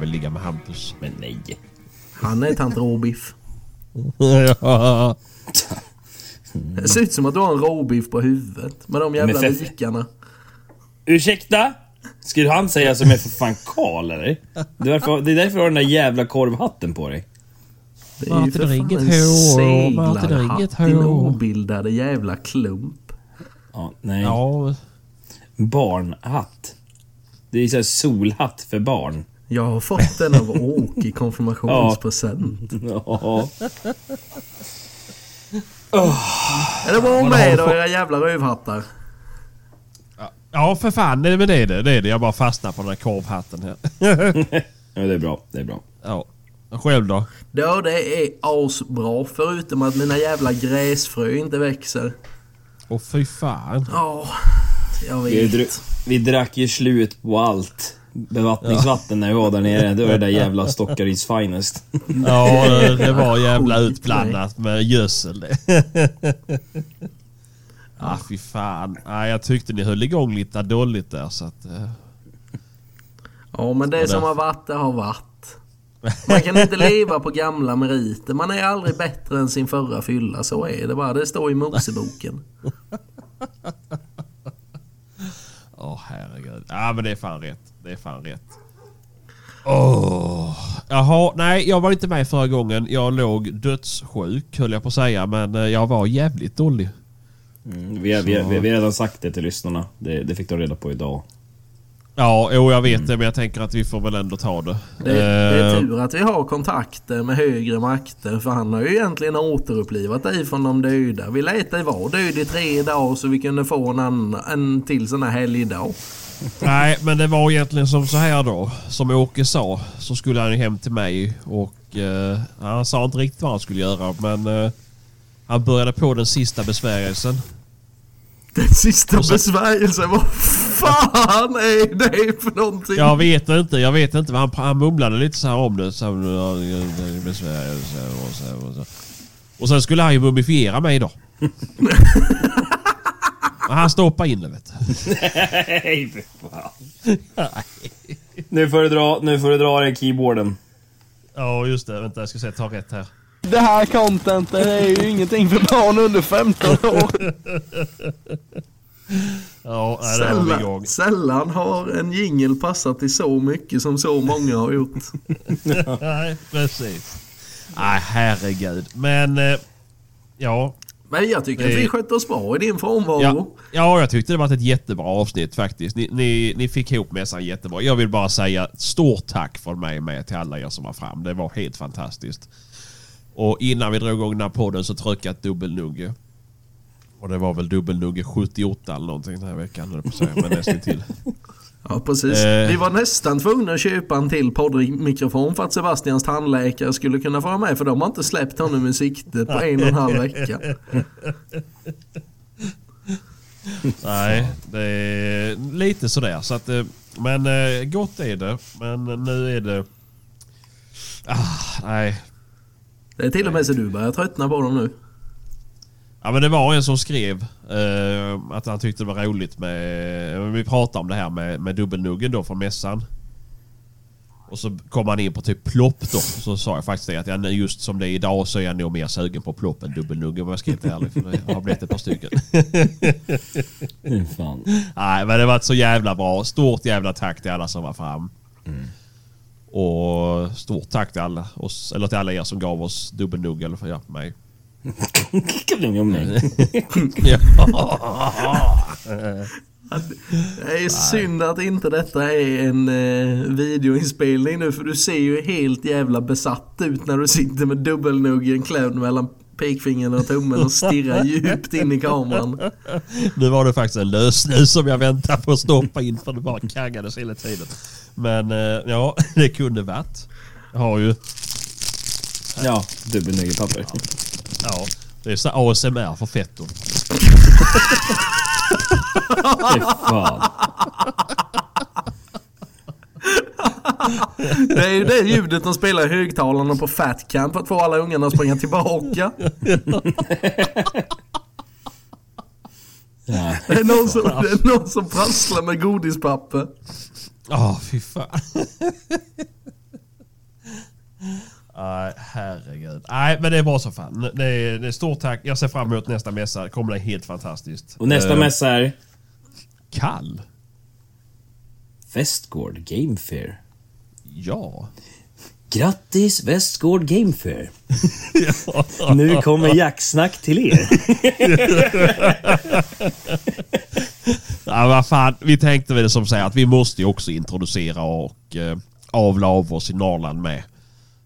vill ligga med Hampus. Men nej. Han är tant råbiff. ja. Det ser ut som att du har en råbiff på huvudet. Med de jävla för- vikarna. Ursäkta? Skulle han säga som är för fan Karl eller? Det är, därför, det är därför du har den där jävla korvhatten på dig. Det är ju för fan en seglarhatt, din obildade jävla klump. Ja, nej. ja. Barnhatt. Det är så här solhatt för barn. Jag har fått den av Åke i konfirmationspresent. Ja. Är det bra med då era jävla rövhattar? Ja för fan, det, men det är det. det är det. Jag bara fastnar på den här korvhatten här. ja, det är bra. Det är bra. ja. Själv då? Ja, det är asbra förutom att mina jävla gräsfrö inte växer. Åh fy fan. Ja, jag Vi, vet. dr- vi drack ju slut på allt. Bevattningsvatten när vi var där nere. Det var det där jävla Stockaryds finest. Ja, det, det var jävla utblandat med gödsel det. ah, fy fan. Ah, jag tyckte ni höll igång lite dåligt där så att... eh, Ja, men det det- som har varit, det har varit. Man kan inte leva på gamla meriter. Man är aldrig bättre än sin förra fylla. Så är det bara. Det står i Moseboken. Åh herregud. Ja men det är fan rätt. Det är fan rätt. Åh. Jaha, nej jag var inte med förra gången. Jag låg dödssjuk höll jag på att säga. Men eh, jag var jävligt dålig. Mm, vi, har, vi, har, vi har redan sagt det till lyssnarna. Det, det fick de reda på idag. Ja, jo jag vet det men jag tänker att vi får väl ändå ta det. Det, det är Eh, tur att vi har kontakter med högre makter. För han har ju egentligen återupplivat dig från de döda. Vi lät dig vara död i tre dagar så vi kunde få en, annan, en till sån här helgdag. Nej, men det var egentligen som så här då. Som Åke sa så skulle han ju hem till mig och eh, han sa inte riktigt vad han skulle göra men eh, han började på den sista besvärjelsen. Den sista så- besvärjelsen, vad fan är det för någonting? Jag vet inte, jag vet inte. Han, han mumlade lite så här om det. Så, besvärjelse och, så, och, så. och sen skulle han ju mumifiera mig då. Men han stoppade in det vet du. Nej, för fan. Nu får du dra, nu får du dra den keyboarden. Ja just det, vänta jag ska se, ta rätt här. Det här contentet är ju ingenting för barn under 15 år. Ja, nej, där var vi igång. Sällan, sällan har en jingel passat till så mycket som så många har gjort. Nej, precis. Nej, herregud. Men, eh, ja. Men jag tycker Det- att vi skötte oss bra i din frånvaro. ja. Ja, jag tyckte det var ett jättebra avsnitt faktiskt. Ni, ni, ni fick ihop mässan jättebra. Jag vill bara säga stort tack från mig med till alla er som var fram. Det var helt fantastiskt. Och innan vi drog igång den här podden så tryckte jag ett dubbelnugge. Och det var väl dubbelnugge 78 eller någonting den här veckan. Men nästan till. Ja, precis. Eh. Vi var nästan tvungna att köpa en till poddmikrofon för att Sebastians tandläkare skulle kunna få vara med. För de har inte släppt honom i sikte på en och en halv vecka. Nej, det är lite sådär. Så att, eh, men eh, gott är det. Men nu är det... Ah, nej. Det är till och med så du börjar tröttna på dem nu. Ja men det var en som skrev eh, att han tyckte det var roligt med... Vi pratade om det här med, med dubbelnuggen då från mässan. Och så kom han in på typ plopp då. Så sa jag faktiskt det att jag, just som det är idag så är jag nog mer sugen på plopp än dubbelnuggen om jag ska vara helt ärlig. För det har blivit ett par stycken. Mm, fan. Nej men det var så jävla bra. Stort jävla tack till alla som var fram. Och stort tack till alla, oss, eller till alla er som gav oss dubbelnugg eller för mig. Det är synd att inte detta är en eh, videoinspelning nu för du ser ju helt jävla besatt ut när du sitter med dubbelnuggen klämd mellan pekfingret och tummen och stirrar djupt in i kameran. Nu var det faktiskt en lösnus som jag väntade på att stoppa in för det bara kaggades hela tiden. Men eh, ja, det kunde varit. Jag har ju, Ja, dubbelnuggetpapper. ja, det är så ASMR för fetto. Fy fan. Det är ju det ljudet de spelar i högtalarna på Fat Camp för att få alla ungarna att springa tillbaka. Ja. Det är någon som, det är någon som prasslar med godispapper. Ja, fy fan. Nej, herregud. Nej, men det var så fan. Det är, det är stort tack. Jag ser fram emot nästa mässa. Det kommer bli helt fantastiskt. Och nästa Eh, mässa är Kall? Västgård Game Fair. Ja. Grattis Västgård Game Fair! Nu kommer jacksnack till er. Ja, vad fan. Vi tänkte väl som säger att vi måste ju också introducera och eh, avla av oss i Norrland med.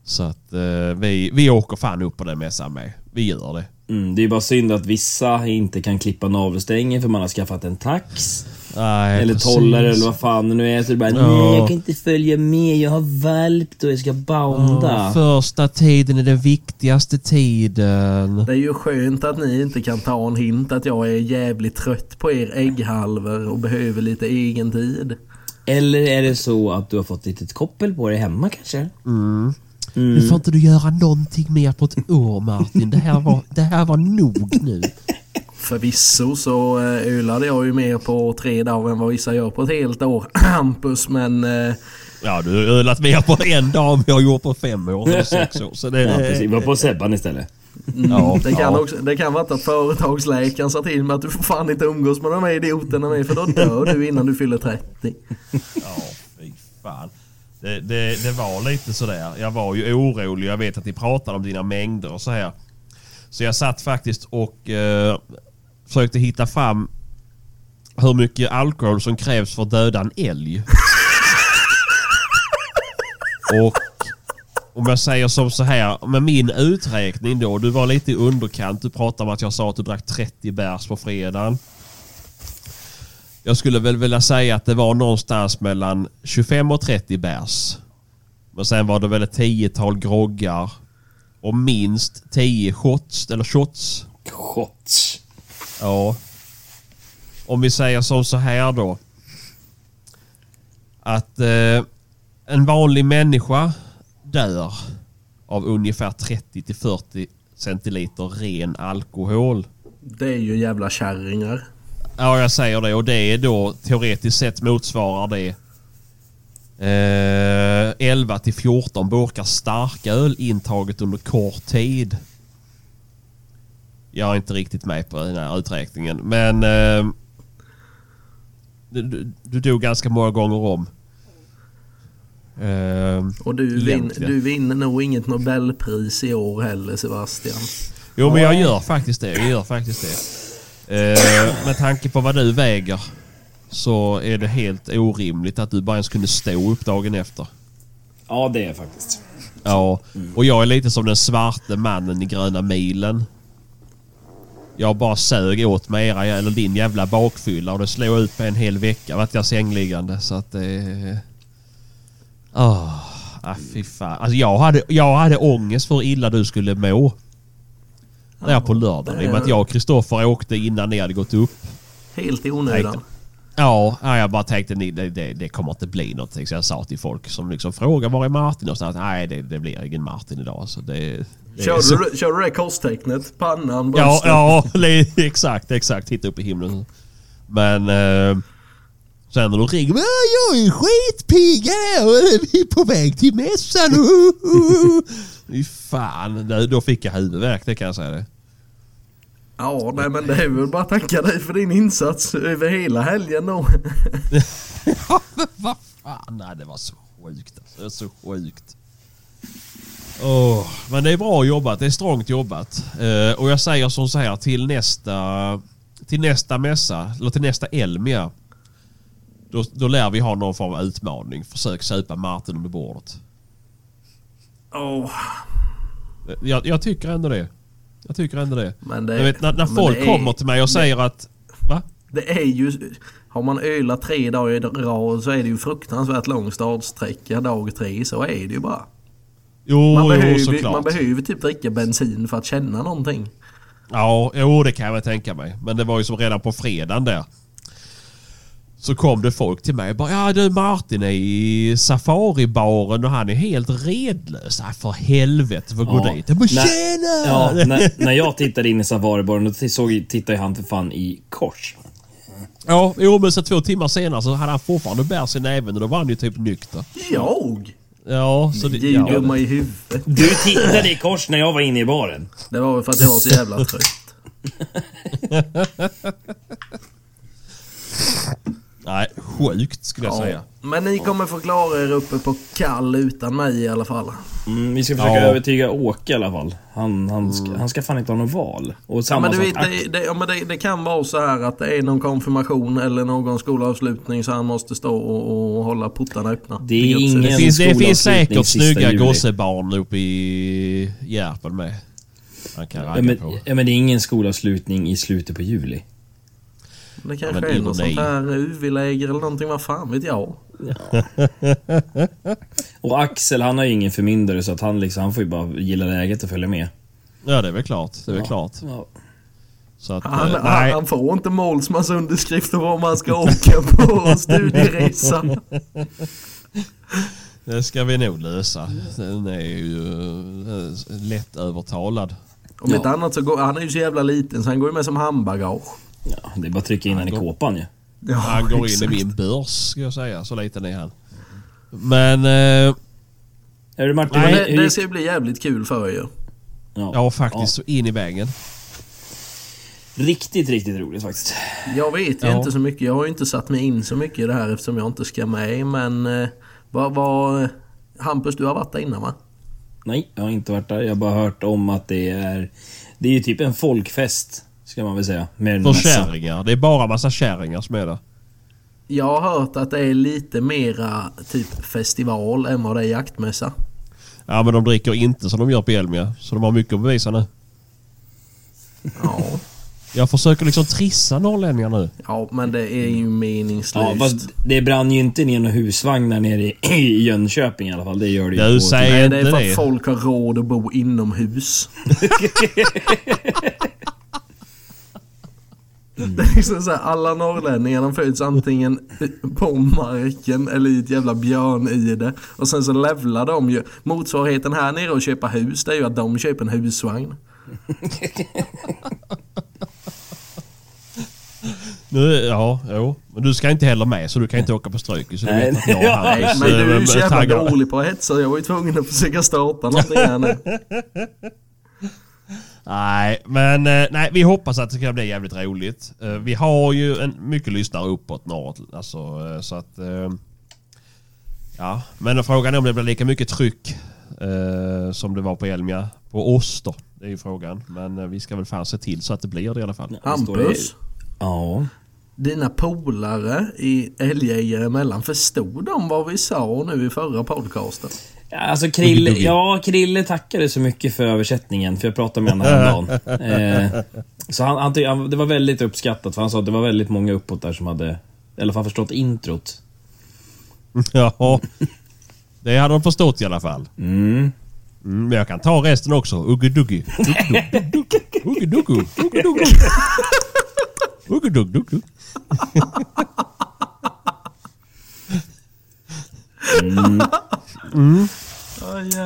Så att eh, vi, vi åker fan upp på den mässan med. Vi gör det. Mm, det är bara synd att vissa inte kan klippa navelsträngen för man har skaffat en tax. Nej, Eller tollare eller vad fan det nu är. Så det bara, Ja. nej jag kan inte följa med, jag har valpt och jag ska bounda. Ja, första tiden är den viktigaste tiden. Det är ju skönt att ni inte kan ta en hint att jag är jävligt trött på er ägghalvor och behöver lite egen tid. Eller är det så att du har fått lite koppel på dig hemma kanske? Mm. Nu får inte du göra någonting mer på ett år Martin. Det här var, det här var nog nu. Förvisso så eh, ölade jag ju mer på tre dagar än vad vissa gör på ett helt år. Hampus men eh, Ja, du har ölat mer på en dag än jag har gjort på fem år eller sex år. Så det, Ja, precis. Var på Sebban istället. Ja, det, kan ja. också, det kan vara att företagsläkaren sa till mig att du får fan inte umgås med de här idioterna med för då dör du innan du fyller 30. Ja, fy fan. Det, det, det var lite sådär. Jag var ju orolig. Jag vet att ni pratade om dina mängder och så här. Så jag satt faktiskt och eh, försökte hitta fram hur mycket alkohol som krävs för att döda en älg. och om jag säger som så här, med min uträkning då. Du var lite i underkant. Du pratade om att jag sa att du drack 30 bärs på fredagen. Jag skulle väl vilja säga att det var någonstans mellan 25 och 30 bärs. Men sen var det väl ett tiotal groggar. Och minst 10 shots, eller shots. Shots. Ja. Om vi säger som så här då. Att eh, en vanlig människa dör av ungefär 30 till 40 centiliter ren alkohol. Det är ju jävla kärringar. Ja, jag säger det. Och det är då teoretiskt sett motsvarar det eh, 11 till 14 burkar starköl intaget under kort tid. Jag är inte riktigt med på den här uträkningen. Men eh, du, du, du dog ganska många gånger om. Eh, Och du, vin, du vinner nog inget Nobelpris i år heller Sebastian. Jo, men jag gör faktiskt det. Jag gör faktiskt det. Eh, med tanke på vad du väger så är det helt orimligt att du bara ens kunde stå upp dagen efter. Ja, det är faktiskt. Ja, och jag är lite som den svarte mannen i Gröna milen. Jag bara sög åt mig era, eller din jävla bakfylla och det slog ut på en hel vecka vart jag sängliggande så att det... Åh, ah, fy fan. Alltså jag hade, jag hade ångest för hur illa du skulle må. Där på lördagen. I och med att jag och Kristoffer åkte innan ni hade gått upp. Helt i onödan. Ja, ja, jag bara tänkte det, det, det kommer inte bli någonting. Så jag sa till folk som liksom frågar var är Martin och så att nej det, det blir ingen Martin idag. Så det, det Körde så- du, körde du det korstecknet? Pannan, Ja, bröstet? ja li- exakt, exakt. Titta upp i himlen. Men eh, sen när du ringer. "Ja, Jag är skitpigg och vi är på väg till mässan. Fy fan, då fick jag huvudvärk det kan jag säga det. Ja, nej men det är väl bara att tacka dig för din insats över hela helgen då. Ja, men vad fan. Nej, det var så sjukt. Alltså. Det var så sjukt. Åh, men det är bra jobbat. Det är strångt jobbat. Eh, och jag säger som så här till nästa, till nästa mässa, eller till nästa Elmia. Då, då lär vi ha någon form av utmaning. Försök supa Martin under bordet. Eh, Jag, jag tycker ändå det. Jag tycker ändå det. men det, vet, när när men folk det är- kommer till mig och säger att... Va? Det är ju... Har man ölat tre dagar i rad så är det ju fruktansvärt lång startsträcka dag tre. Så är det ju bara. Jo, Man, jo behöver, såklart. man behöver typ dricka bensin för att känna någonting. Ja, jo det kan jag väl tänka mig. Men det var ju som redan på fredagen där. Så kom det folk till mig och bara ja du Martin är i safaribaren och han är helt redlös. Ja, för helvete får gå Ja. dit. Jag bara tjena! Ja, när, när jag tittade in i safaribaren, då såg, tittade han för fan i kors. Ja, jo men så två timmar senare så hade han fortfarande bärs i näven och då var han ju typ nykter. Jag? Ja, så det... Ni är Ja, dumma i huvudet. Du tittade i kors när jag var inne i baren. Det var väl för att jag var så jävla trött. nej, sjukt skulle jag Ja. säga. Men ni kommer få klara er uppe på kall utan mig i alla fall. Mm, vi ska försöka Ja. övertyga Åke i alla fall. Han, han, ska, han ska fan inte ha något val. Och Ja, samma men du sak vet, det, det, ja, men det, det kan vara så här att det är någon konfirmation eller någon skolavslutning så han måste stå och, och hålla portarna öppna. Det är ingen- Det finns, det finns säkert snygga gossebarn uppe i Järpen med. Man kan Ja men, på. ja men det är ingen skolavslutning i slutet på juli. Det kanske men är något sånt här UV-läger eller någonting, vad fan vet jag. Och Axel han har ju ingen förmyndare så att han liksom, han får ju bara gilla läget och följa med. Ja, det är väl klart. Det är väl Ja. klart. Ja. Så att, Han, eh, han, nej. han får inte målsmans underskrifter om han ska åka på studieresa. Det ska vi nog lösa. Den är ju eh, lätt övertalad. Om Ja. inte annat så går han är ju så jävla liten så han går ju med som handbagage. Ja, det är bara att trycka in han i kåpan ju. Ja, Han går in i min börs ska jag säga. Så liten är han. Men eh, Är du Martin? Nej, det, det ska ju bli jävligt kul för er ju. ja. ja, faktiskt så in i vägen. Riktigt, riktigt roligt faktiskt. Jag vet Ja. inte så mycket. Jag har ju inte satt mig in så mycket i det här eftersom jag inte ska med. Men eh, vad... vad Hampus, du har varit där innan va? Nej, jag har inte varit där. Jag har bara hört om att det är... Det är ju typ en folkfest, ska man väl säga. Med För kärringar. Det är bara massa kärringar som är där. Jag har hört att det är lite mera typ festival än vad det är jaktmässa. Ja men de dricker inte som de gör på Elmia. Så de har mycket att bevisa nu. Ja, Jag försöker liksom trissa norrlänningar nu. ja men det är ju meningslöst. Ja, fast det brann ju inte ner några husvagnar nere i, i Jönköping i alla fall. Det gör det ju Du säger Nej, det är inte för det. att folk har råd att bo inomhus. Det är liksom så här, alla norrlänningar de föds antingen på marken eller i ett jävla björnide. Och sen så levlar de ju. Motsvarigheten här nere att köpa hus det är ju att de köper en husvagn. Nu, ja, jo. Men du ska inte heller med så du kan inte åka på Strykis. Så du Nej. vet att jag Ja, har Nej, Hampus, men du är eh, ju så jävla dålig på att hetsa. Jag var ju tvungen att försöka starta någonting här nu. Nej, men eh, nej, vi hoppas att det ska bli jävligt roligt. Eh, Vi har ju en, mycket lyssnare uppåt norrut. Alltså, eh, så att... Ja, men frågan är om det blir lika mycket tryck eh, som det var på Elmia. På oss då. Det är ju frågan. Men vi ska väl fan se till så att det blir det i alla fall. Hampus, Ja. dina polare i Älgjägare emellan, förstod de vad vi sa nu i förra podcasten? Alltså Krille, ja, Krille tackade så mycket för översättningen, för jag pratade med honom häromdagen. Eh, så han, han, det var väldigt uppskattat, för han sa att det var väldigt många uppåt där som hade i alla fall förstått introt. Ja, det hade de förstått i alla fall. Mm. Mm, men jag kan ta resten också. Uggeduggi. Uggeduggu. Uggeduggu. Uggeduggu.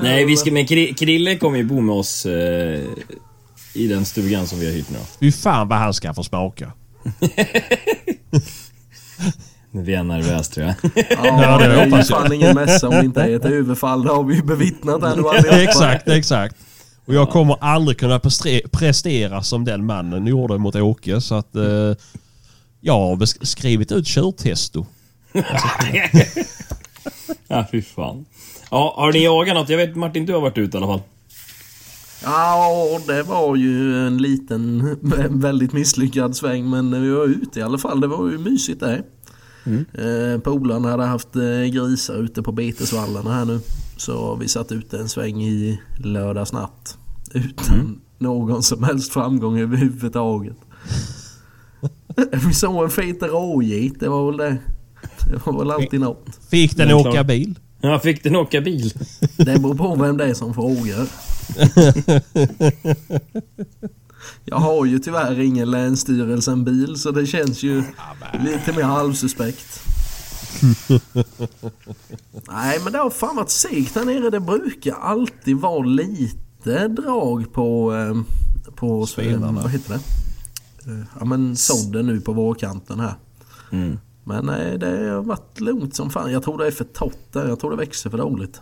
Nej, vi ska, men Kri- Krille kommer ju bo med oss eh, i den stugan som vi har hyrt nu. Fy fan vad han ska få smaka. Nu blir jag nervös tror jag. Ja, det det är ju fan ingen mässa om det inte är ett överfall. Det har vi ju bevittnat här nu exakt, exakt. Och jag kommer aldrig kunna prestera som den mannen gjorde mot Åke. Så att eh, jag har skrivit ut körtesto. ja, fy fan. Ja, har ni jagat något? Jag vet Martin, du har varit ute i alla fall. Ja, det var ju en liten, väldigt misslyckad sväng men vi var ute i alla fall. Det var ju mysigt det. Mm. Eh, Polarna hade haft eh, grisar ute på betesvallarna här nu. Så vi satt ute en sväng i lördags natt. Utan Mm. någon som helst framgång överhuvudtaget. vi såg en fet rågit, det var väl det. Det var väl alltid något. Fick den åka klar. bil? Ja, fick den åka bil? Det beror på vem det är som frågar. Jag har ju tyvärr ingen Länsstyrelsen-bil så det känns ju lite mer halvsuspekt. Nej men det har fan varit segt här nere. Det brukar alltid vara lite drag på... Eh, på Spenarna. Vad heter det? Eh, Ja men sådden nu på vårkanten här. Mm. Men nej, det har varit lugnt som fan. Jag tror det är för torrt där. Jag tror det växer för dåligt.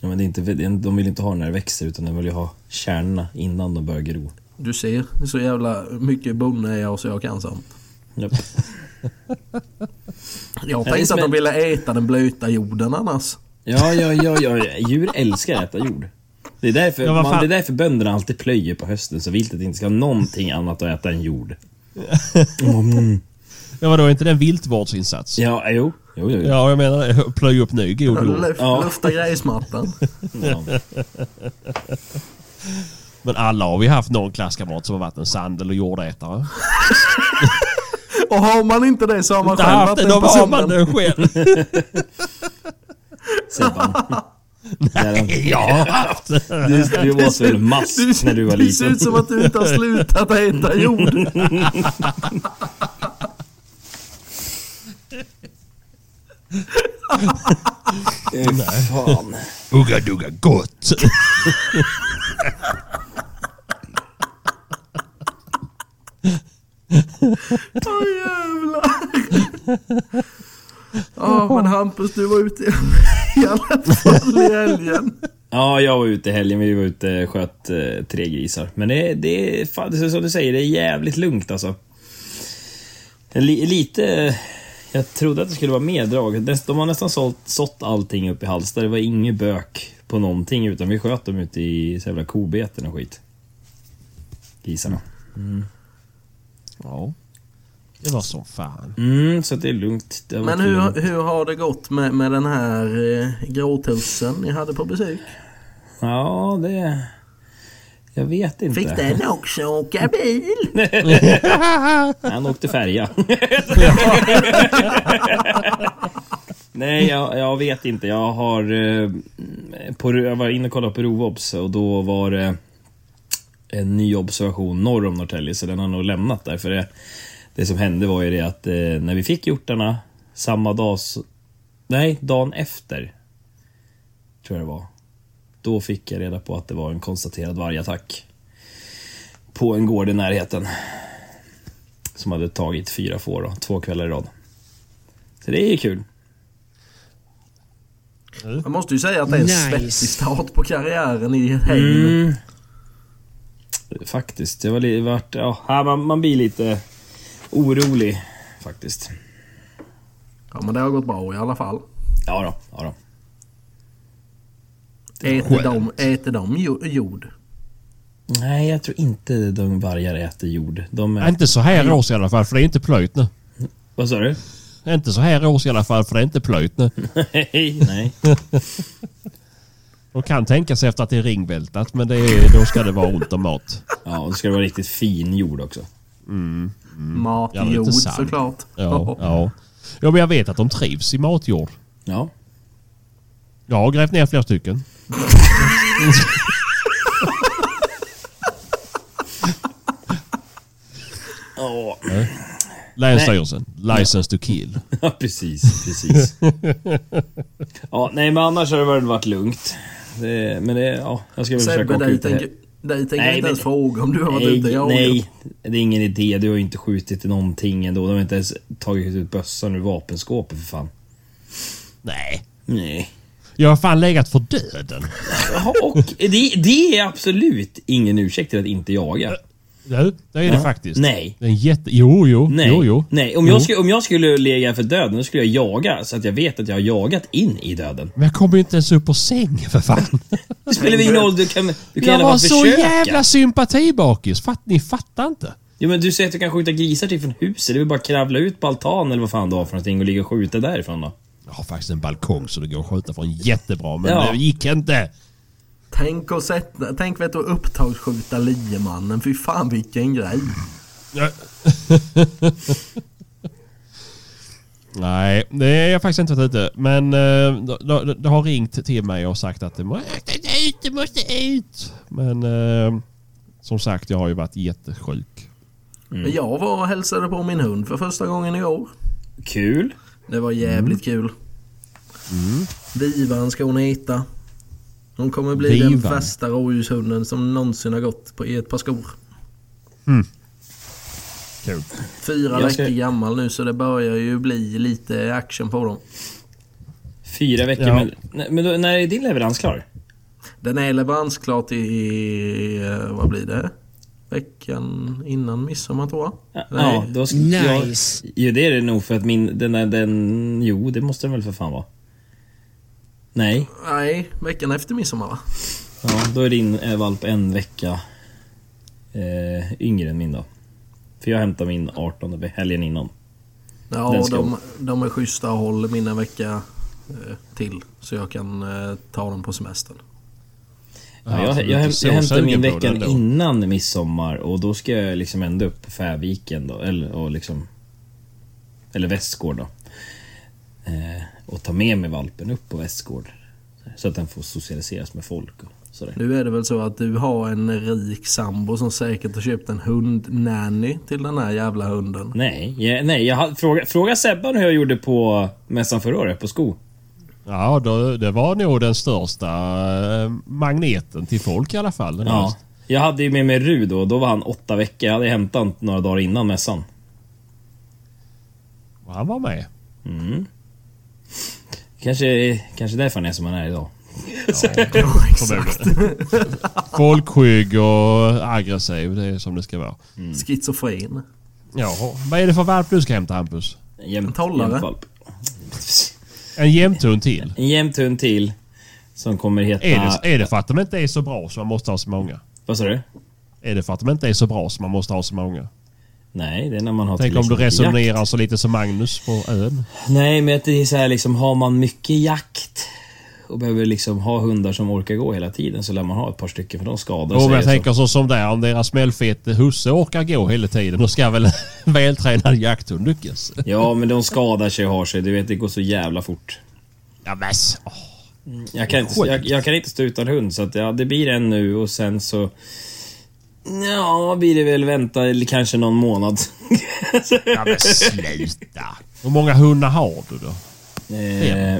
Ja, men det är inte, de vill inte ha när det växer utan de vill ju ha kärnorna innan de börjar gro. Du ser, så jävla mycket bonde är jag så jag kan sånt. Japp. Jag tänkte att de ville äta den blöta jorden annars. Ja, ja, ja, ja, djur älskar att äta jord. Det är, därför, Ja, man, det är därför bönderna alltid plöjer på hösten så viltet inte ska ha någonting annat att äta än jord. Mm. Ja, vadå, är inte det en viltvårdsinsats? Ja, jo. Jo, jo, jo. Ja, jag menar det. Plöja upp ny god jord. Ja. Lufta gräsmattan. Ja. Men alla har vi haft någon klasskamrat som har varit en sand eller jordätare. Och har man inte det så har man Inte själv haft den då har man personen. det själv. Sebban. Nej, jag har haft det. Du, du var så väl mask när du var det ser liten. ut som att du inte har slutat äta jord. Nej. Fan. Ugga dugga gott. Åh jävlar. Ja men Hampus du var ute i, alla fall i helgen. Ja, jag var ute i helgen. Vi var ute och sköt eh, tre grisar. Men det, det är fan, det är som du säger, det är jävligt lugnt alltså. Li, lite... Jag trodde att det skulle vara mer drag. De har nästan sålt, sått allting upp i Hallsta. Det var inget bök på någonting utan vi sköt dem ute i så jävla kobeten och skit. Grisarna. Ja. Det var som fan. Mm, så att det är lugnt. Det Men hur, lugnt. hur har det gått med, med den här eh, gråtussen ni hade på besök? Ja, det... Jag vet inte. Fick den också åka bil? Han åkte färja. Nej, jag, jag vet inte. Jag har... eh, På, jag var inne och kollade på Rovobs och då var det en ny observation norr om Norrtälje, så den har nog lämnat där. För det, det som hände var ju det att eh, när vi fick hjortarna samma dag... s- Nej, dagen efter. Tror jag det var. Då fick jag reda på att det var en konstaterad vargattack. På en gård i närheten. Som hade tagit fyra får då, två kvällar i rad. Så det är ju kul. Jag måste ju säga att det är en Nice. svettig start på karriären i hägn. Mm. Faktiskt. Jag var vart, ja, här, man, man blir lite orolig faktiskt. Ja men det har gått bra i alla fall. Ja då, ja då. Äter de, äter de jo- jord? Nej, jag tror inte de vargar äter jord. De är... Inte så här års i alla fall, för det är inte plöjt nu. Vad sa du? Inte så här års i alla fall, för det är inte plöjt nu. Nej, nej. De kan tänka sig efter att det är ringvältat, men det är, då ska det vara ont om mat. Ja, och det ska vara riktigt fin jord också. Mm. Ja, Matjord såklart. Ja, ja. ja, men jag vet att de trivs i matjord. Ja. Jag har grävt ner flera stycken. Ja, Länsstyrelsen. License to kill. ja precis, precis. ja, nej men annars har det väl varit lugnt. Det, men det, ja, jag ska väl försöka Sebbe, åka dig ut det tänker, dig tänker Nej, jag inte men- ens fråga om du har varit Nej, ute jagat. nej, det är ingen idé. Du har ju inte skjutit i någonting ändå. De har inte ens tagit ut bössan ur vapenskåpet för fan. Nej. Nej. Jag har fan legat för döden. Jaha, och det, det är absolut ingen ursäkt till att inte jaga. Du, det är det faktiskt. Nej. Det är en jätte... Jo, jo. Nej. Jo, jo. Nej. Om, Jo. jag skulle, om jag skulle lägga för döden, då skulle jag jaga så att jag vet att jag har jagat in i döden. Men jag kommer ju inte ens upp på säng för fan. Det spelar ingen roll, du kan, du kan Jag var så försöka. jävla sympatibakis. Fatt, ni fattar inte. Jo men du säger att du kan skjuta grisar till från huset. Det är väl bara att kravla ut på altan eller vad fan du har för någonting och ligga och skjuta därifrån då. Jag har faktiskt en balkong så det går att skjuta från jättebra, men Ja. det gick inte. Tänk att sätta, tänk vet du att upptagsskjuta liemannen. Fy fan vilken grej. Nej, det är jag faktiskt inte varit ute. Men eh, det de, de har ringt till mig och sagt att det måste ut, det måste ut. Men eh, som sagt, jag har ju varit jättesjuk. Men Jag var och hälsade på min hund för första gången i år. Kul. Det var jävligt kul. Vivan ska hon heta. Hon kommer bli den Vivan. bästa rådjurshunden som någonsin har gått på, i ett par skor. Kul. Fyra Jag ska- veckor gammal nu så det börjar ju bli lite action på dem. Fyra veckor, Ja. men, men då, när är din leverans klar? Den är leveransklar till, eh, vad blir det? Veckan innan midsommar tror jag. Ja, Nej. ja då ska jag, Nice. Jo, det är det nog för att min... Den, är- den... Jo, det måste den väl för fan vara. Nej. Nej, veckan efter midsommar va? Ja, då är din eh, valp en vecka eh, yngre än min då. För jag hämtar min 18 ve- helgen innan. Ja, de, de är schyssta och håller min en vecka eh, till. Så jag kan eh, ta dem på semestern. Ja, jag, jag, så jag hämtar min veckan innan midsommar och då ska jag liksom ända upp på Färviken då. Eller, och liksom, eller Västgård då. Eh, och ta med mig valpen upp på Västgård. Så att den får socialiseras med folk och sådär. Nu är det väl så att du har en rik sambo som säkert har köpt en hundnanny till den här jävla hunden. Nej, jag, nej jag hade, fråga, fråga Sebban hur jag gjorde på mässan förra året på sko. Ja, då, det var nog den största eh, magneten till folk i alla fall. Den Ja. Jag hade ju med mig Rud då, då var han åtta veckor. Jag hade hämtat honom några dagar innan mässan. Och Han var med. Kanske, kanske därför han är som han är idag. Förmodligen. Folkskygg och aggressiv. Det är som det ska vara. Schizofren. Ja, vad är det för valp du ska hämta Hampus? En jäm, En tollare. En jämthund till? En jämthund till. Som kommer heta... Är det, är det för att de inte är så bra så man måste ha så många? Vad sa du? Är det för att de inte är så bra så man måste ha så många? Nej, det är när man har Tänk om du resonerar jakt. så lite som Magnus på ön. Nej, men det är så här liksom, har man mycket jakt och behöver liksom ha hundar som orkar gå hela tiden så lär man ha ett par stycken för de skadar sig. jag så- tänker så som där, om deras smällfete husse orkar gå hela tiden, då ska väl en vältränad jakthund lyckas? Ja, men de skadar sig och har sig. Du vet, det går så jävla fort. Ja men åh. Jag kan inte, jag, jag kan inte stå utan hund, så att ja, det blir en nu och sen så... Ja, blir det väl vänta eller kanske någon månad. Ja men sluta. Hur många hundar har du då? eh,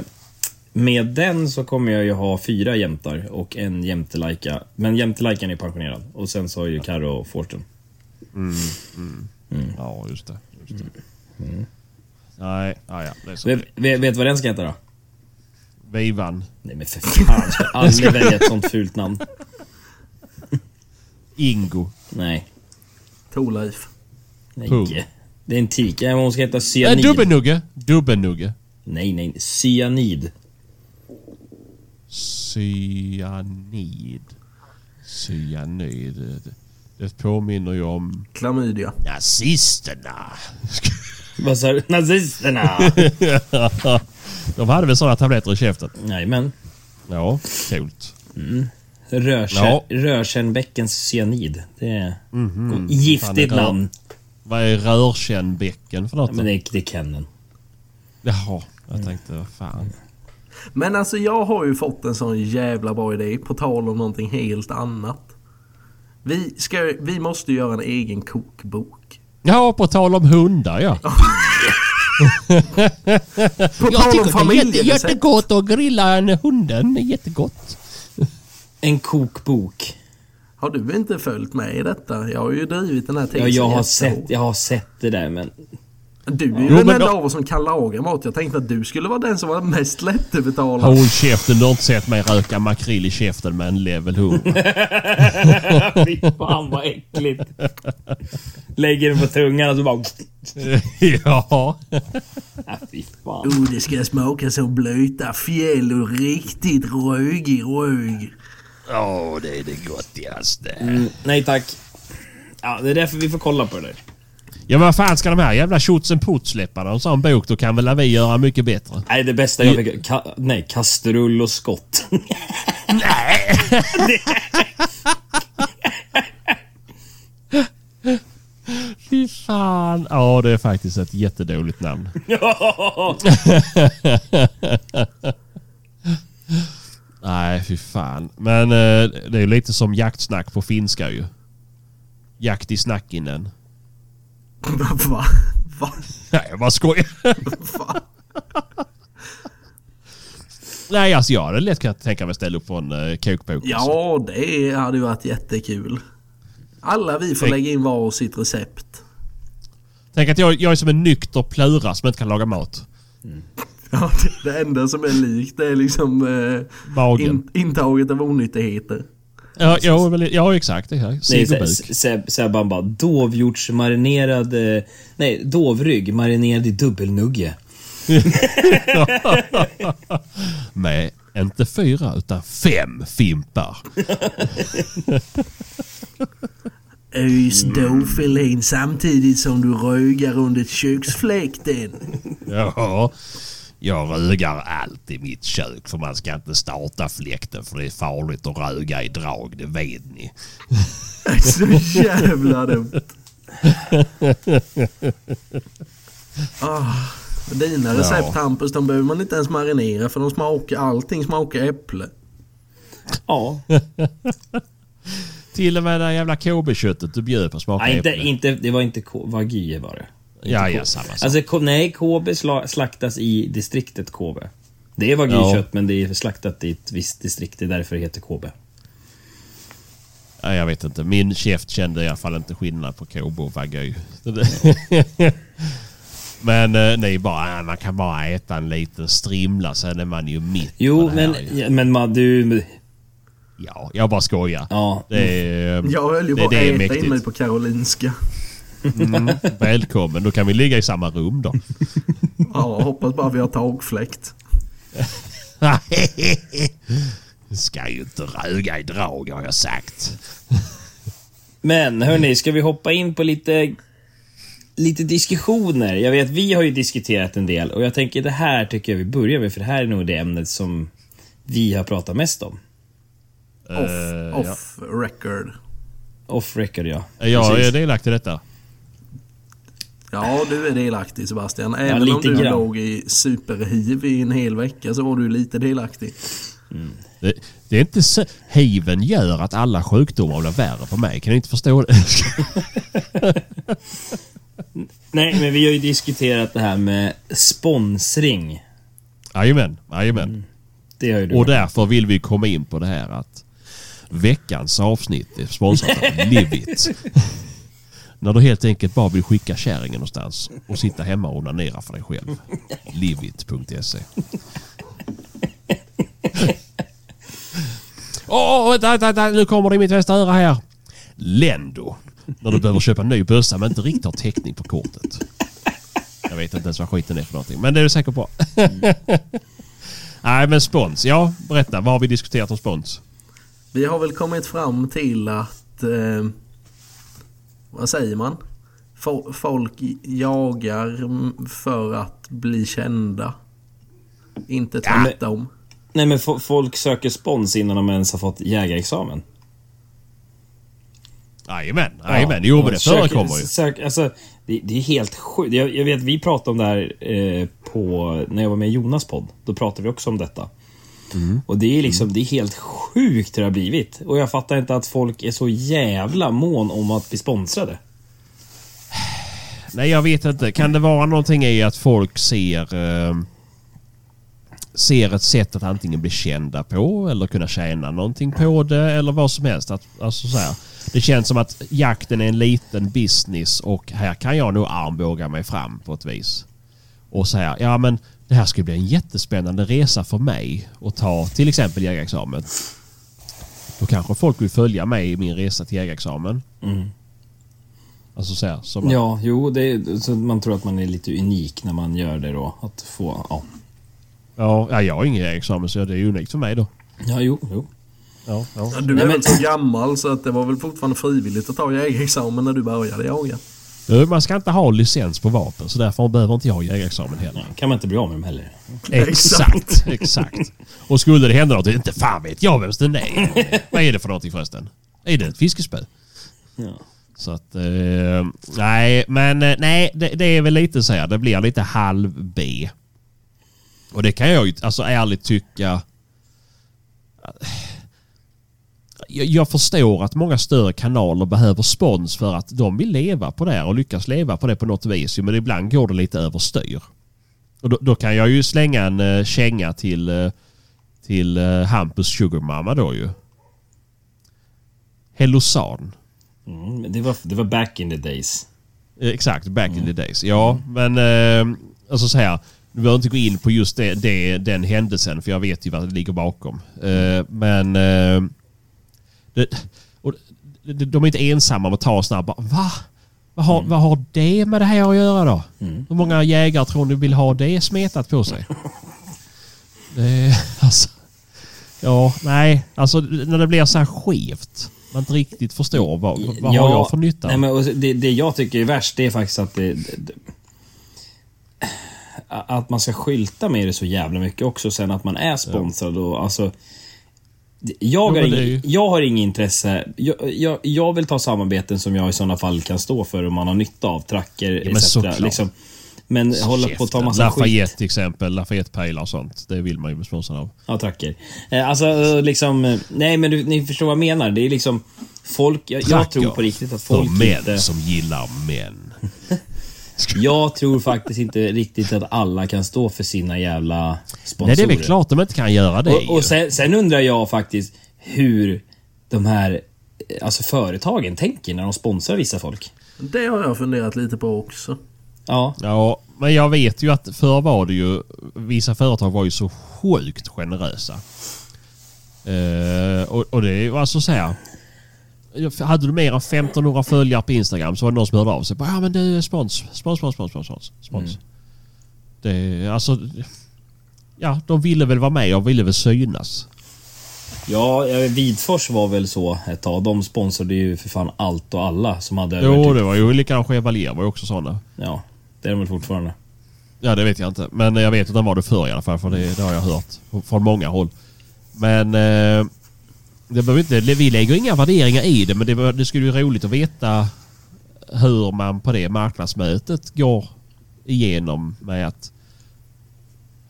med den så kommer jag ju ha fyra jämtar och en jämtelajka. Men jämtelajkan är pensionerad. Och sen så har ju Karo och Forsten. Ja just det. Just det. Nej, ja, ja, det är så. Vet, vet, vet vad den ska heta då? Vivan. Nej men för fan, ska jag aldrig välja ett sånt fult namn. Ingo. Nej. Torleif. Nej. Det är en tik. Hon ska heta cyanid. dubbelnugge. Dubbelnugge. Nej, nej. Cyanid. Cyanid. Cyanid. Det, påminner ju om Klamydia. nazisterna. Vad sa du? Nazisterna! De hade väl sådana tabletter i käften? Nej men. Ja, coolt. Ja. Rörkärnbäckens cyanid. Det är Mhm. Fan, giftigt rör- namn. Vad är rörkännbäcken för något? Ja, men det, det är Kennen. Jaha, jag tänkte vad fan. Men alltså jag har ju fått en sån jävla bra idé på tal om någonting helt annat. Vi, ska, vi måste göra en egen kokbok. Ja, på tal om hundar ja. På tal om familjerecept. jättegott att grilla en hunden. Jättegott. En kokbok. Har du inte följt med i detta? Jag har ju drivit den här Ja, tesen jag, har sett, jag har sett det där men... Du är ju Jo, den enda då- av oss som kan laga mat. Jag tänkte att du skulle vara den som var mest lättövertalad. Håll käften, du har inte sett mig röka makrill i käften med en level 100. Fy fan vad äckligt. Lägger den på tungan och så bara... ja. Ah, fy fan. Oh, det ska smaka som blöta fjäll och riktigt rögig rög. Åh, det är det gottigaste. Mm, nej tack. Ja, det är därför vi får kolla på det där. Ja, men vad fan ska de här jävla tjotsen släppa en sån bok? Då kan väl vi göra mycket bättre. Nej, det bästa jag fick... Ka, nej, kastrull och skott. Fy fan. Ja, det är faktiskt ett jättedåligt namn. Nej, fy fan. Men eh, det är ju lite som jaktsnack på finska ju. Jakt i snackinen. Va? Va? Nej, jag bara skojar. Va? Nej, alltså jag hade lätt kunnat tänka mig att ställa upp på en uh, kokbok. alltså. Ja, det hade ju varit jättekul. Alla vi får Tänk- lägga in var sitt recept. Tänk att jag, jag är som en nykter plura som inte kan laga mat. Ja, det, det enda som är likt det är liksom eh, in, intaget av onyttigheter. Ja, ja, väl- ja exakt. exakt. Nej, Sebban bara dovhjortsmarinerad... eh, Nej, dovrygg marinerad i dubbelnugge. Med inte fyra utan fem fimpar. Ös dovfilén samtidigt som du rögar under köksfläkten. Ja, jag rögar allt i mitt kök för man ska inte starta fläkten för det är farligt att röga i drag, det vet ni. Så jävla dumt. Ah, dina recept Ja. Hampus, de behöver man inte ens marinera för de smakar, allting smakar äpple. Ja. Till och med det jävla KB-köttet du bjöd på smakar Nej, inte, äpple. inte, det var inte Wagyu var det. Ja, ja, samma sak. Alltså, nej, KB sla- slaktas i distriktet KB. Det är Wagyu-kött, men det är slaktat i ett visst distrikt. Det är därför det heter KB. Ja, jag vet inte. Min käft kände i alla fall inte skillnad på KB och Wagyu. Men eh, nej, bara, man kan bara äta en liten strimla sen är man ju mitt Jo, det men, ja, men man, du... Ja, jag bara skojar. Ja. Det är, Jag höll ju det, att det är äta in mig på Karolinska. Mm, välkommen, då kan vi ligga i samma rum då. Ja, hoppas bara vi har takfläkt. Ska ju inte röga i drag har jag sagt. Men hörni, ska vi hoppa in på lite, lite diskussioner? Jag vet, vi har ju diskuterat en del och jag tänker det här tycker jag vi börjar med för det här är nog det ämnet som vi har pratat mest om. Off, Eh, off record. Off record ja. ja. Jag Precis. är delaktig i detta. Ja, du är delaktig Sebastian. Även lite om du grann. låg i superhiv i en hel vecka så var du lite delaktig. Det, det är inte så, hiven gör att alla sjukdomar blir värre på mig. Kan ni inte förstå det? Nej, men vi har ju diskuterat det här med sponsring. Jajamän, jajamän. Det har ju du. Och därför vill vi komma in på det här att veckans avsnitt är sponsrat av Livit. När du helt enkelt bara vill skicka kärringen någonstans och sitta hemma och onanera för dig själv. Livit.se Åh, vänta, vänta, vänta, nu kommer det i mitt västra öra här. Lendo. När du behöver köpa en ny bössa men inte riktigt har täckning på kortet. Jag vet inte ens vad skiten är för någonting, men det är du säker på. Nej, men spons. Ja, berätta. Vad har vi diskuterat om spons? Vi har väl kommit fram till att... Eh, vad säger man? Fo- Folk jagar för att bli kända. Inte tvärtom. Nej, men fo- folk söker spons innan de ens har fått jägarexamen. Jajamän, jajamän. Jo, men det förekommer ju. Sök, alltså, det, det är helt sjukt. Jag, jag vet, vi pratade om det här eh, på, när jag var med i Jonas podd. Då pratade vi också om detta. Mm. Och det är liksom, det är helt sjukt hur det har blivit. Och jag fattar inte att folk är så jävla mån om att bli sponsrade. Nej, jag vet inte. Kan det vara någonting i att folk ser... Eh, ser ett sätt att antingen bli kända på eller kunna tjäna någonting på det eller vad som helst. Att, alltså så här, det känns som att jakten är en liten business och här kan jag nog armbåga mig fram på ett vis. Och säga, ja men det här skulle bli en jättespännande resa för mig att ta till exempel jägarexamen. Då kanske folk vill följa mig i min resa till jägarexamen. Alltså så här, som Ja, jo, det är, så man tror att man är lite unik när man gör det då. Att få, ja. Ja, ja, jag har ingen jägarexamen så det är unikt för mig då. Ja, jo, jo. Ja, ja. Ja, Du är Nej, men- väl så gammal så att det var väl fortfarande frivilligt att ta jägarexamen när du började jaga. Du, Man ska inte ha licens på vapen så därför behöver inte jag ha jägarexamen heller. Kan man inte bli av med dem heller. Exakt, exakt. Och skulle det hända något, inte fan vet jag vem den är. Vad är det för någonting förresten? Är det ett fiskespö? Ja. Så att, eh, nej, men eh, nej, det, det är väl lite så här, det blir lite halv B. Och det kan jag ju alltså ärligt tycka. Jag, förstår att många större kanaler behöver spons för att de vill leva på det här och lyckas leva på det på något vis. Men ibland går det lite överstyr. Och då, då kan jag ju slänga en uh, känga till, eh, till uh, Hampus Sugarmama då ju. Hellosan. Mm, men det, var, det var back in the days. Eh, Exakt, back in the days. Ja, men eh, alltså så här. Du behöver inte gå in på just det, det, den händelsen för jag vet ju vad det ligger bakom. Men... Det, och, de är inte ensamma om att ta sådana bara, Va? Vad har, mm. vad har det med det här att göra då? Mm. Hur många jägare tror du vill ha det smetat på sig? det, alltså, ja, nej. Alltså när det blir så här skevt. Man inte riktigt förstår vad, vad ja, har jag för nytta? Nej, men det, det jag tycker är värst det är faktiskt att det, det, att man ska skylta med det så jävla mycket också sen att man är sponsrad och alltså jag har, ing, jag har inget intresse. Jag, jag, jag, vill ta samarbeten som jag i sådana fall kan stå för och man har nytta av. Tracker ja, etc. Liksom. Men så hålla på att ta massa Lafayette skit. till exempel. Lafayette-pejlar och sånt. Det vill man ju bli sponsrad av. Ja, tracker. Eh, alltså liksom... Nej, men du, ni förstår vad jag menar. Det är liksom... Folk... Jag, jag tror på riktigt att folk För män inte... som gillar män. Jag tror faktiskt inte riktigt att alla kan stå för sina jävla sponsorer. Nej, det är väl klart de inte kan göra det Och, och sen, sen, undrar jag faktiskt hur de här alltså företagen tänker när de sponsrar vissa folk. Det har jag funderat lite på också. Ja. Ja, men jag vet ju att förr var det ju... Vissa företag var ju så sjukt generösa. Uh, och, och det är ju alltså så här hade du mer än 1500 följare på Instagram så var det någon som hörde av sig. Ja men du, spons, spons, spons, spons, spons. spons. Mm. Det, alltså... Ja, de ville väl vara med och ville väl synas. Ja, Vidfors var väl så ett tag. De sponsrade ju för fan allt och alla som hade... Jo, typ... det var ju likadant Chevalier var ju också sådana. Ja, det är de väl fortfarande. Ja, det vet jag inte. Men jag vet att de var det förr i alla fall, för det, det har jag hört från många håll. Men... Eh, det behöver inte, vi lägger inga värderingar i det men det, det skulle vara roligt att veta hur man på det marknadsmötet går igenom med att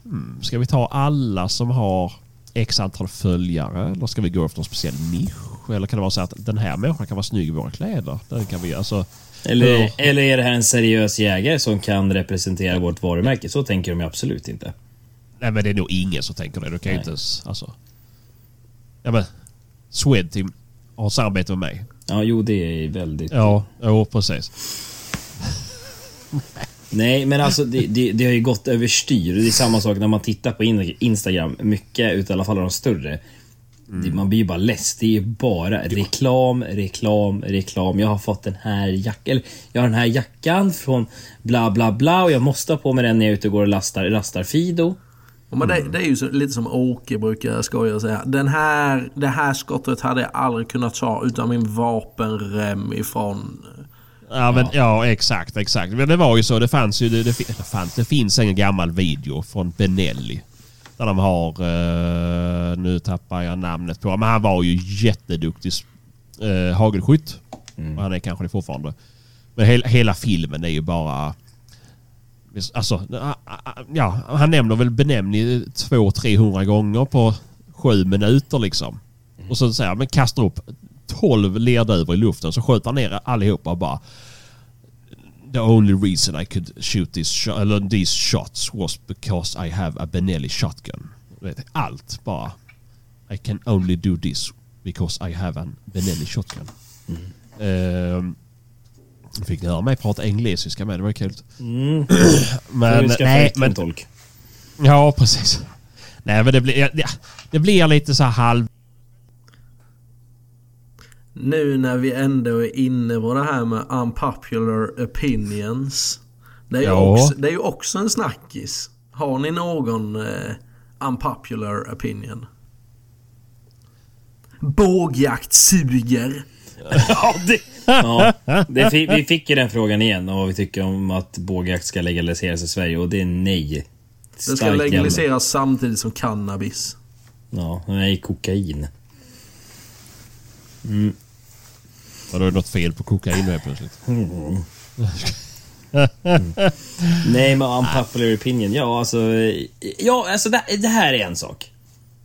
hmm, ska vi ta alla som har x antal följare eller ska vi gå efter en speciell nisch? Eller kan det vara så att den här människan kan vara snygg i våra kläder? Den kan vi, alltså, eller, eller är det här en seriös jägare som kan representera vårt varumärke? Så tänker de ju absolut inte. Nej men det är nog ingen som tänker det. Du kan ju inte ens... Alltså, ja, men, Swedteam har samarbete med mig. Ja, jo det är väldigt... Ja, jo precis. Nej, men alltså det, det, det, har ju gått överstyr. Det är samma sak när man tittar på Instagram. Mycket, utav i alla fall de större. Mm. Man blir ju bara less. Det är bara reklam, reklam, reklam. Jag har fått den här jackan. jag har den här jackan från bla bla bla och jag måste ha på mig den när jag är ute och går och lastar, lastar Fido. Men det, det, är ju så, lite som Åke brukar skoja och säga. Den här, det här skottet hade jag aldrig kunnat ta utan min vapenrem ifrån... Ja, men, ja exakt, exakt. Men det var ju så. Det fanns ju... Det, det, fanns, det finns en gammal video från Benelli. Där de har... Uh, nu tappar jag namnet på Men han var ju jätteduktig uh, hagelskytt. Mm. Han är kanske det fortfarande. Men hela, hela filmen är ju bara Alltså, ja, han nämner väl benämning 200-300 gånger på sju minuter liksom. Och så säger han, men kastar upp 12 lerduvor i luften så skjuter han ner allihopa och bara The only reason I could shoot this shot, eller these shots was because I have a Benelli shotgun. Allt bara. I can only do this because I have a Benelli shotgun. Mm. Uh, Fick ni höra mig prata engelska med? Det var kul. Mm. men, nej, men... Tolk. Ja, precis. Nej, men det blir, det, det blir lite så här halv... Nu när vi ändå är inne på det här med unpopular opinions. Det är, ja. också, det är ju också en snackis. Har ni någon uh, unpopular opinion? Bågjakt suger. Ja, det, ja, det, vi fick ju den frågan igen och vad vi tycker om att bågjakt ska legaliseras i Sverige och det är nej. Det ska legaliseras jävla. samtidigt som cannabis. Ja, nej, kokain. Mm. Vadå, är det något fel på kokain nu plötsligt? Mm. mm. Nej, men unpopular opinion. Ja, alltså... Ja, alltså det, det här är en sak.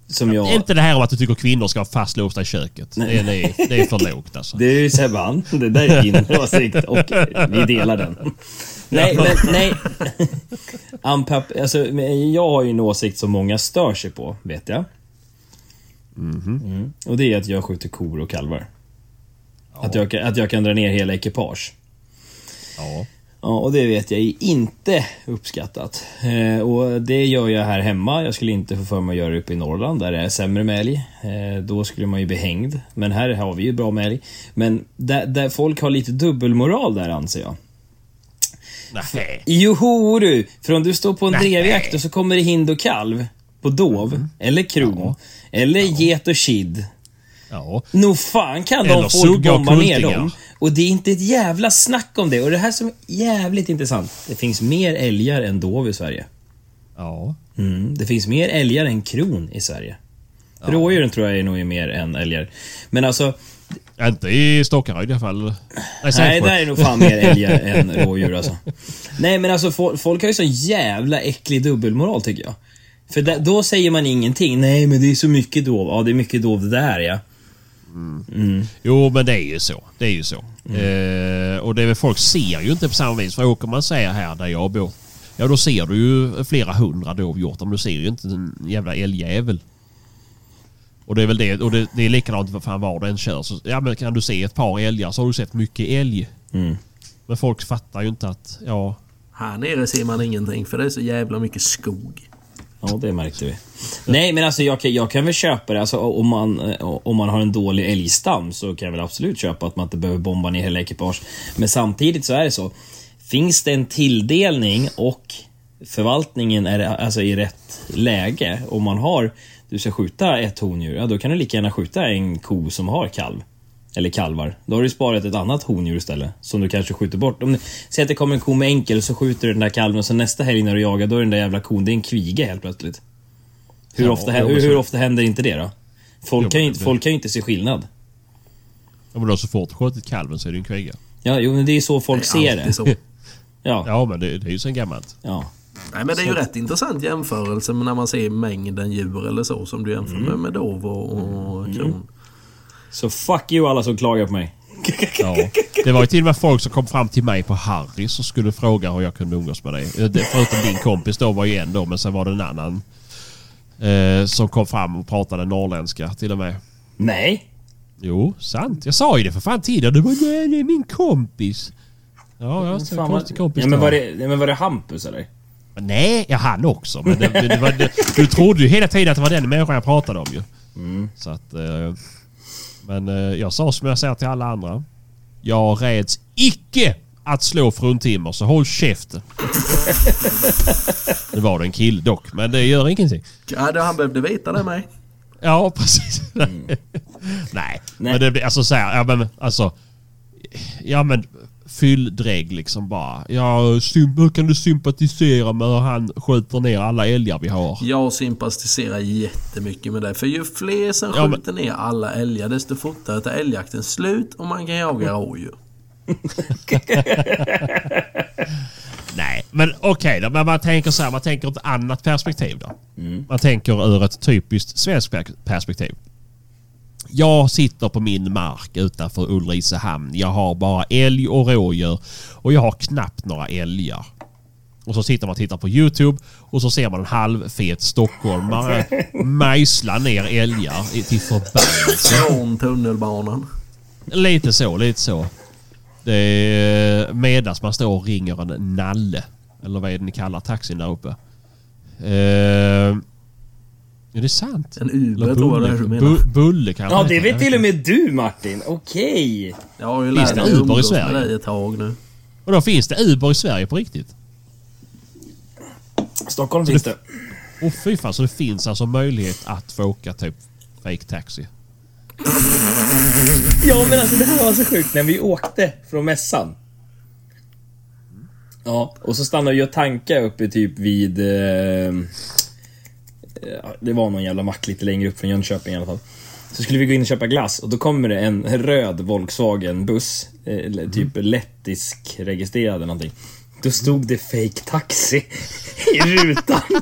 Som jag... Inte det här om att du tycker kvinnor ska vara fastlåsta i köket. Nej. Det, är, det är för lågt alltså. Det är ju Sebban. Det där är din åsikt och vi delar den. Nej, men nej. Unpap, alltså, jag har ju en åsikt som många stör sig på, vet jag. Mm -hmm. mm. Och det är att jag skjuter kor och kalvar. Ja. Att, jag, att jag kan dra ner hela ekipage. Ja. Ja, och det vet jag inte uppskattat. Eh, och det gör jag här hemma. Jag skulle inte få för mig att göra det uppe i Norrland där det är sämre med älg. Eh, då skulle man ju bli hängd. Men här har vi ju bra med älg. Men där, där folk har lite dubbelmoral där anser jag. Nej. Joho du! För om du står på en drevjakt och så kommer det hind och kalv på dov, eller kron, Ja. eller get och kid. Ja. Nog fan kan Eller de folk bomba ner dem. Och det är inte ett jävla snack om det. Och det här som är jävligt intressant. Det finns mer älgar än dov i Sverige. Ja. Mm, det finns mer älgar än kron i Sverige. Rådjuren tror jag är nog mer än älgar. Men alltså, Inte i Stockaryd i alla fall. Nej, nej, där är nog fan mer älgar än rådjur alltså. Nej, men alltså fo- folk har ju så jävla äcklig dubbelmoral tycker jag. För då säger man ingenting. Nej, men det är så mycket dov. Ja, det är mycket dov där ja. Jo, men det är ju så. Det är ju så. Mm. Eh, och det är väl folk ser ju inte på samma vis. För åker man säger här där jag bor. Ja, då ser du ju flera hundra dovhjortar. Men du ser ju inte en jävla älgjävel. Och det är väl det. Och det, det är likadant vad fan var du än kör. Så, ja, men kan du se ett par älgar så har du sett mycket älg. Mm. Men folk fattar ju inte att, ja... Här nere ser man ingenting för det är så jävla mycket skog. Ja, det märkte vi. Nej, men alltså jag kan, jag kan väl köpa det. Alltså, om, man, eh, om man har en dålig älgstam så kan jag väl absolut köpa att man inte behöver bomba ner hela ekipage. Men samtidigt så är det så. Finns det en tilldelning och förvaltningen är alltså i rätt läge. Om man har, du ska skjuta ett hondjur, ja då kan du lika gärna skjuta en ko som har kalv. Eller kalvar. Då har du sparat ett annat hondjur istället. Som du kanske skjuter bort. Om det, säg att det kommer en ko med enkel så skjuter du den där kalven och så nästa helg när du jagar då är den där jävla kon, det är en kvige helt plötsligt. Hur, Ja, ofta, hur, så- hur ofta händer inte det då? Folk, Jo, kan ju inte, det- folk kan ju inte se skillnad. ja men då så fort du skjutit kalven så är det en kviga. Ja, jo, men det är ju så folk Det är ser det. Så. Ja, Ja, men det, det är ju sen gammalt. ja. Nej men det är ju rätt intressant jämförelse när man ser mängden djur eller så som du jämför Mm. med, med dov och, och kron. Så fuck you alla som klagar på mig. Ja. Det var ju till och med folk som kom fram till mig på Harrys och skulle fråga hur jag kunde umgås med dig. Förutom din kompis då var ju en då, men sen var det en annan. Eh, som kom fram och pratade norrländska till och med. Nej. Jo, sant. Jag sa ju det för fan tidigare. Du bara nej, det är min kompis. Ja, ja, så Fan, konstig kompis ja, men var det, men var det Hampus eller? Nej, ja, han också. Men det, det, det var, du trodde ju hela tiden att det var den människan jag pratade om ju. Så att... Eh, men eh, jag sa som jag säger till alla andra. Jag räds icke att slå fruntimmer, så håll käften. det var det en kill dock, men det gör ingenting. Ja, då han behövde veta det med. Ja, precis. Nej. Nej. Men det blir alltså så här, ja men alltså... Ja men fylldrägg liksom bara. Ja, hur kan du sympatisera med hur han skjuter ner alla älgar vi har? Jag sympatiserar jättemycket med det. För ju fler som Ja, men- skjuter ner alla älgar desto fortare tar älgjakten slut och man kan jaga rådjur. Nej, men okej då. Men man tänker så här, man tänker ett annat perspektiv då. Man tänker ur ett typiskt svenskt per- perspektiv. Jag sitter på min mark utanför Ulricehamn. Jag har bara älg och rådjur och jag har knappt några älgar. Och så sitter man och tittar på YouTube och så ser man en halvfet stockholmare mejsla ner älgar i- till förbannelse. Från tunnelbanan. Lite så, lite så. Det är medan man står och ringer en nalle. Eller vad är det ni kallar taxin där uppe? Eh, är det sant? En Uber tror jag det är du menar. Bu- Bulle kanske Ja, det jag vet till och med du Martin. Okej. Jag har ju Finns lärt det mig Uber i umgås Sverige? dig ett tag nu. Och då finns det Uber i Sverige på riktigt? Stockholm finns det. Och fy fan, så det finns alltså möjlighet att få åka typ fake taxi. Ja, men alltså det här var så sjukt. När vi åkte från mässan. Ja, och så stannade vi och tankade uppe typ vid... Eh, det var någon jävla mack lite längre upp från Jönköping i alla fall. Så skulle vi gå in och köpa glass och då kommer det en röd Volkswagen-buss. Eh, eller typ lettisk registrerad eller någonting. Då stod det fake taxi i rutan.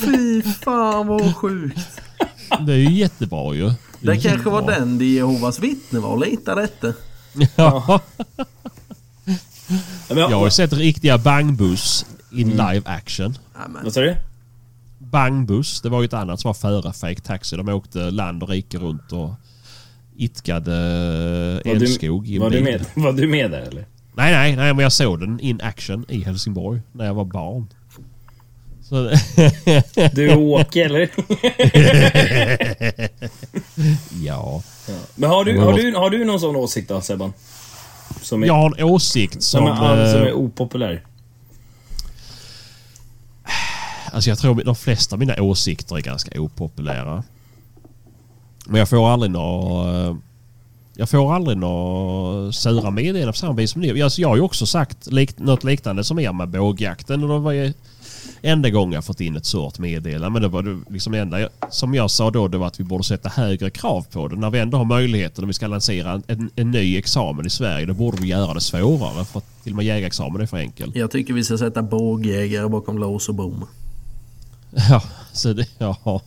Fy fan vad sjukt. Det är ju jättebra ju. Det är kanske var den de Jehovas vittnen var. Lita detta. Ja. Ja, Jag har ju sett riktiga bangbuss in live action. Vad sa du? Bangbuss, det var ju ett annat som var före Fake Taxi. De åkte land och rike runt och itkade älskog i en var, du med, var du med där eller? Nej, nej, nej, men jag såg den in action i Helsingborg när jag var barn. Så, Du är Åke eller? ja. Men har du, har, du, har du någon sån åsikt då Sebban? Som är, Jag har en åsikt som... som, är, som eh, är opopulär? Alltså jag tror de flesta av mina åsikter är ganska opopulära. Men jag får aldrig några... Eh, jag får aldrig några sura meddelanden på samma vis som ni. Alltså jag har ju också sagt lik, något liknande som er med bågjakten. Och då var ju enda gången jag fått in ett sådant meddelande. Men det var det liksom enda jag- som jag sa då det var att vi borde sätta högre krav på det. När vi ändå har möjligheten och vi ska lansera en, en ny examen i Sverige. Då borde vi göra det svårare. För att till och med jägarexamen är för enkel. Jag tycker vi ska sätta bågjägare bakom lås och bom. Ja, så det... Ja.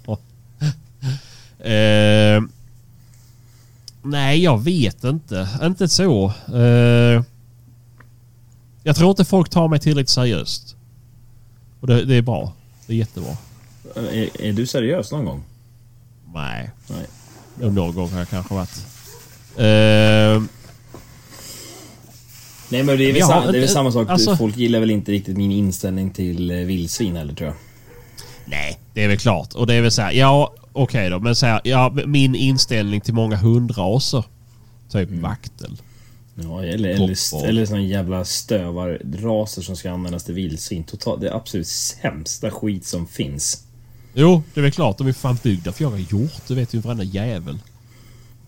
Eh, nej, jag vet inte. Inte så. Eh, jag tror inte folk tar mig tillräckligt seriöst. Och det, det är bra. Det är jättebra. Är, är du seriös någon gång? Nej. Nej. Jo, Någon gång har jag kanske varit. Eh, Nej men det är väl, Ja, sam, det är väl det- samma sak. alltså- Folk gillar väl inte riktigt min inställning till eh, vildsvin heller tror jag. Nej, det är väl klart. Och det är väl så här, ja okej då. Men så här, ja, min inställning till många hundraser. Typ vaktel. Ja, eller, eller, eller såna jävla stövarraser som ska användas till vildsvin. Totalt, det är absolut sämsta skit som finns. Jo, det är väl klart. De är fan byggda för att jaga hjort. Det vet ju varenda jävel.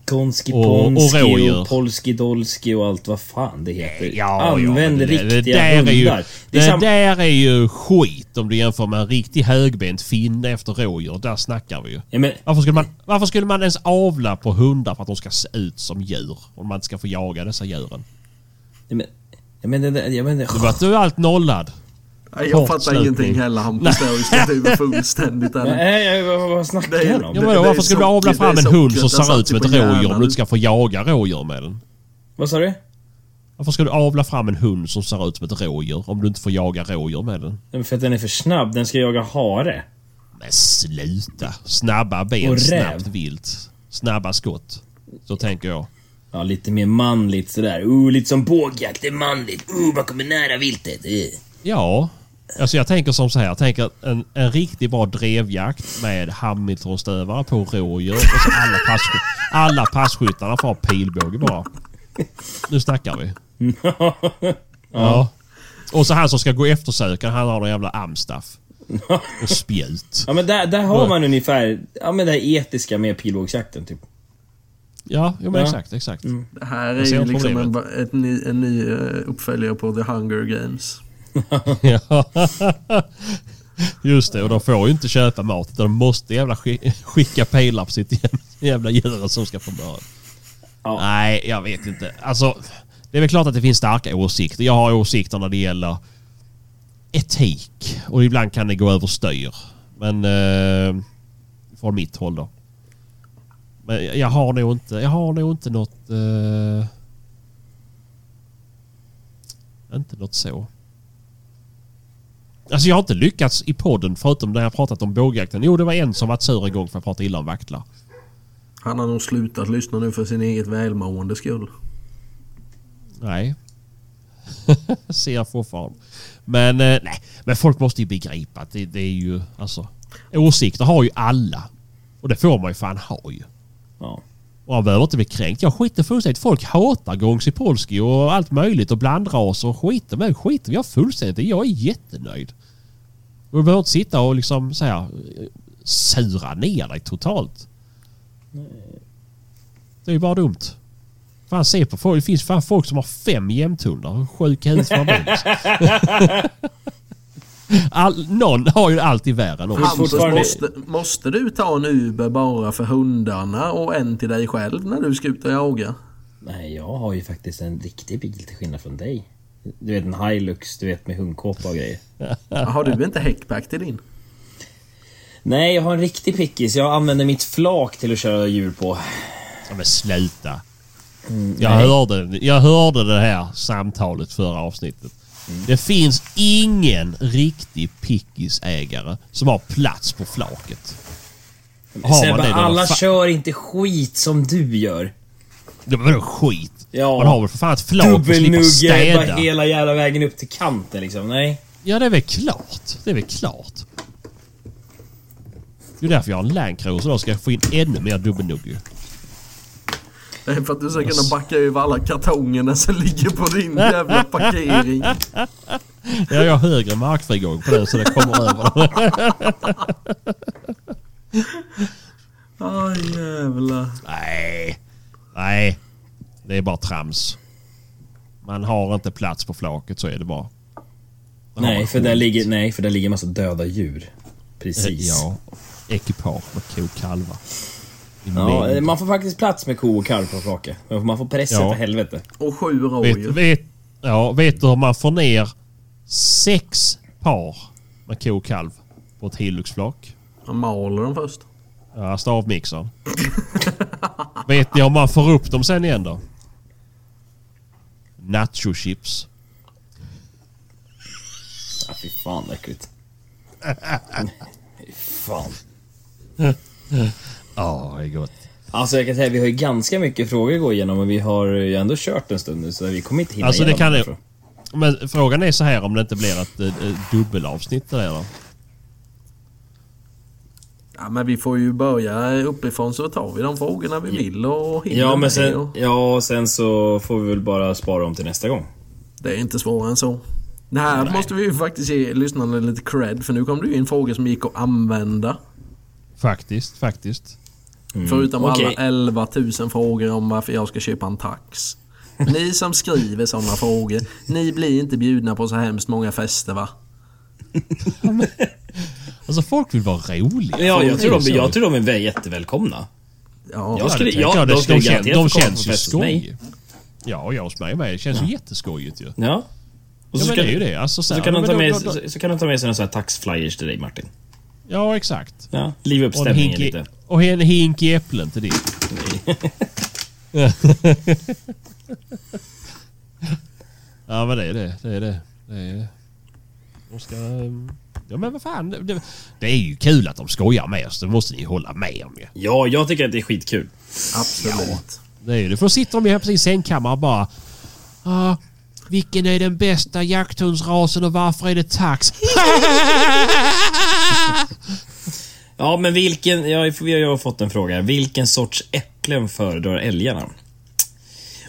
Konski Och- och Ponski och, rådjur. Polski Dolski och allt vad fan det heter. Ja, Använd ja, det- riktiga det där hundar. Är ju, det det där är ju skit om du jämför med en riktig högbent finne efter rådjur. Där snackar vi ju. ja, men, Varför skulle, man, varför skulle man ens avla på hundar för att de ska se ut som djur? Om man inte ska få jaga dessa djuren. ja, men, ja, men, det, det, ja, men, det, Du var du allt nollad. Nej, Jag fattar ingenting heller Hampus. Där står du fullständigt. Nej, vad, snackar Det han om? Ja, Det- vadå, det varför skulle du avla det fram en hund som ser ut som ett ju rådjur om du inte ska få jaga rådjur med den? Vad sa du? Varför ska du avla fram en hund som ser ut som ett rådjur om du inte får jaga rådjur med den? Men För att den är för snabb. Den ska jaga hare. Men sluta! Snabba ben, snabbt vilt. Snabba skott. Så tänker jag. Ja, lite mer manligt sådär. Uh, lite som bågjakt, det är manligt. Uh, man kommer nära viltet. Uh. Ja. Alltså jag tänker som så här. Jag tänker en, en riktigt bra drevjakt med Hamiltonstövare på rådjur och så alla, passky alla passkyttarna får ha pilbåge bara. Nu snackar vi. Ja. Och så han som ska gå eftersökaren, han har någon jävla amstaff. Och spjut. Ja, men där, där har man ungefär ja, men det här etiska med pilbågsjakten, typ. Ja, jo, men Ja. exakt, exakt. Det här är ju liksom en, ett ny, en ny eh, uppföljare på The Hunger Games. Ja. Just det, och de får ju inte köpa mat de måste jävla sk- skicka pilar på sitt jävla djur som ska få börja. Ja. Nej, jag vet inte. Alltså, det är väl klart att det finns starka åsikter. Jag har åsikter när det gäller etik. Och ibland kan det gå överstyr. Men... Eh, från mitt håll då. Men jag har nog inte, jag har nog inte något... Eh, inte något så. Alltså jag har inte lyckats i podden förutom när jag pratat om bågjakten. Jo, det var en som varit sur en gång för att prata illa om vaktlar. Han har nog slutat lyssna nu för sin eget välmående skull. Nej. Ser jag fortfarande. Men eh, nej, men folk måste ju begripa att det, det är ju alltså... Åsikter har ju alla. Och det får man ju fan ha ju. Ja. Och man behöver inte bli kränkt. Jag skiter fullständigt. Folk hatar Gångs i Polski och allt möjligt och blandraser och skiter med. Skiter jag fullständigt. Jag är jättenöjd. Och du behöver inte sitta och liksom så här sura ner dig totalt. Det är ju bara dumt. Fan se på folk. Det finns fan folk som har fem jämthundar. Hur sjuk i huvudet man? All, någon har ju allt i världen också. Hampus, måste, måste du ta en Uber bara för hundarna och en till dig själv när du ska ut och jaga? Nej, jag har ju faktiskt en riktig bil till skillnad från dig. Du vet en Hilux, du vet med hundkåpa och grejer. Har du inte häckpack till din? Nej, jag har en riktig pickis. Jag använder mitt flak till att köra djur på. Ja, men sluta. jag, Mm, nej. hörde, jag hörde det här samtalet förra avsnittet. Mm. Det finns ingen riktig pickisägare som har plats på flaket. Har man Sebbe, det, då alla kör inte skit som du gör. Det var skit. Ja. Man har väl för fan ett flak och slipper Dubbelnugge städa. hela jävla vägen upp till kanten liksom. Nej. Ja, det är väl klart. Det är väl klart. Det är därför jag har en Land Cruiser då. Ska jag få in ännu mer dubbelnugg ju. Det är för att du ska kunna backa över alla kartongerna som ligger på din jävla parkering. Ja, jag har högre markfrigång på den så det kommer över. Aj jävlar. Nej. Nej. Det är bara trams. Man har inte plats på flaket så är det bara. Nej, för där ligger, nej, för där ligger en massa döda djur. Precis. Ja. Ekipage med ko och kalvar. Ja, mängd. man får faktiskt plats med ko och kalv på flake. Man får pressa Ja. för helvete. Och sju vet, rådjur. vet, ja, vet du hur man får ner sex par med ko och kalv på ett Hilux-flak? Man maler dem först. Ja, stavmixern. vet ni om man får upp dem sen igen då? Nacho-chips. Ja, fy fan vad äckligt. fy fan. Ja, det är gott. Alltså jag kan säga, vi har ju ganska mycket frågor att gå igenom och vi har ju ändå kört en stund nu så vi kommer inte hinna Alltså, det igenom kan det- tror jag. Men frågan är så här om det inte blir ett, ett, ett dubbelavsnitt där då? Ja men vi får ju börja uppifrån så tar vi de frågorna vi vill och hinner Ja men med sen, och ja, sen så får vi väl bara spara dem till nästa gång. Det är inte svårare än så. Det här måste vi ju faktiskt ge lyssnarna lite cred för nu kom det ju in frågor som gick att använda. Faktiskt, faktiskt. Förutom okej. alla 11 000 frågor om varför jag ska köpa en tax. Ni som skriver sådana frågor, ni blir inte bjudna på så hemskt många fester va? Alltså folk vill vara roliga. Ja, jag tror, de, så. jag tror de är väl jättevälkomna. Ja, Jag skulle- det ja, jag. de de, skulle de, känns ju fest hos mig. skoj. Ja, jag hos mig med. Det känns ju jätteskojigt ju. Ja. Och Ja, så, men ska, det är ju det. Alltså, så så, kan de ta med, då- då- så, så kan de ta med sig några taxflyers till dig Martin. Ja, exakt. Ja, liva upp Och en, stämningen lite. och en hink i äpplen till ditt. ja, men det är det. Det är det. det är... De ska... Ja, men vad fan. Det, det är ju kul att de skojar med oss. Det måste ni hålla med om ju. Ja, jag tycker att det är skitkul. absolut. Det är ju det. För då sitter de ju här på sin sängkammare och bara... Ah, vilken är den bästa jakthundsrasen och varför är det tax? Ja, men vilken... Ja, vi har ju fått en fråga. Vilken sorts äpplen föredrar älgarna?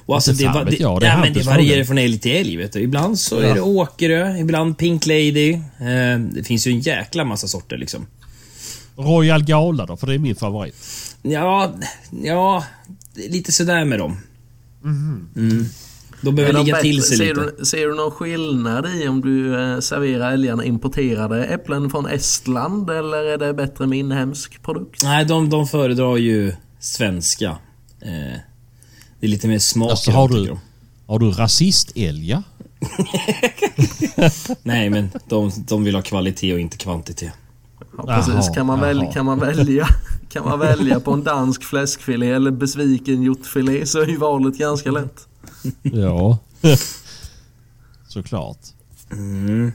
Och alltså, det, fan va- vet det, jag, det ja, men det varierar från älg till älg. Vet du. Ibland så Ja. är det Åkerö, ibland Pink Lady. Eh, det finns ju en jäkla massa sorter liksom. Royal Gala då, för det är min favorit. Ja, ja, lite sådär med dem. Mm. De behöver ligga till bättre- sig ser, lite. du, ser du någon skillnad i om du eh, serverar älgarna importerade äpplen från Estland eller är det bättre med inhemsk produkt? Nej, de, de föredrar ju svenska. Eh, det är lite mer smak Alltså, har du-. Har du rasistälgar? Nej, men de, de vill ha kvalitet och inte kvantitet. Ja, precis. Kan, man välja, jaha. kan, man välja, kan man välja på en dansk fläskfilé eller besviken hjortfilé så är ju valet ganska lätt. Ja. Såklart. Mm.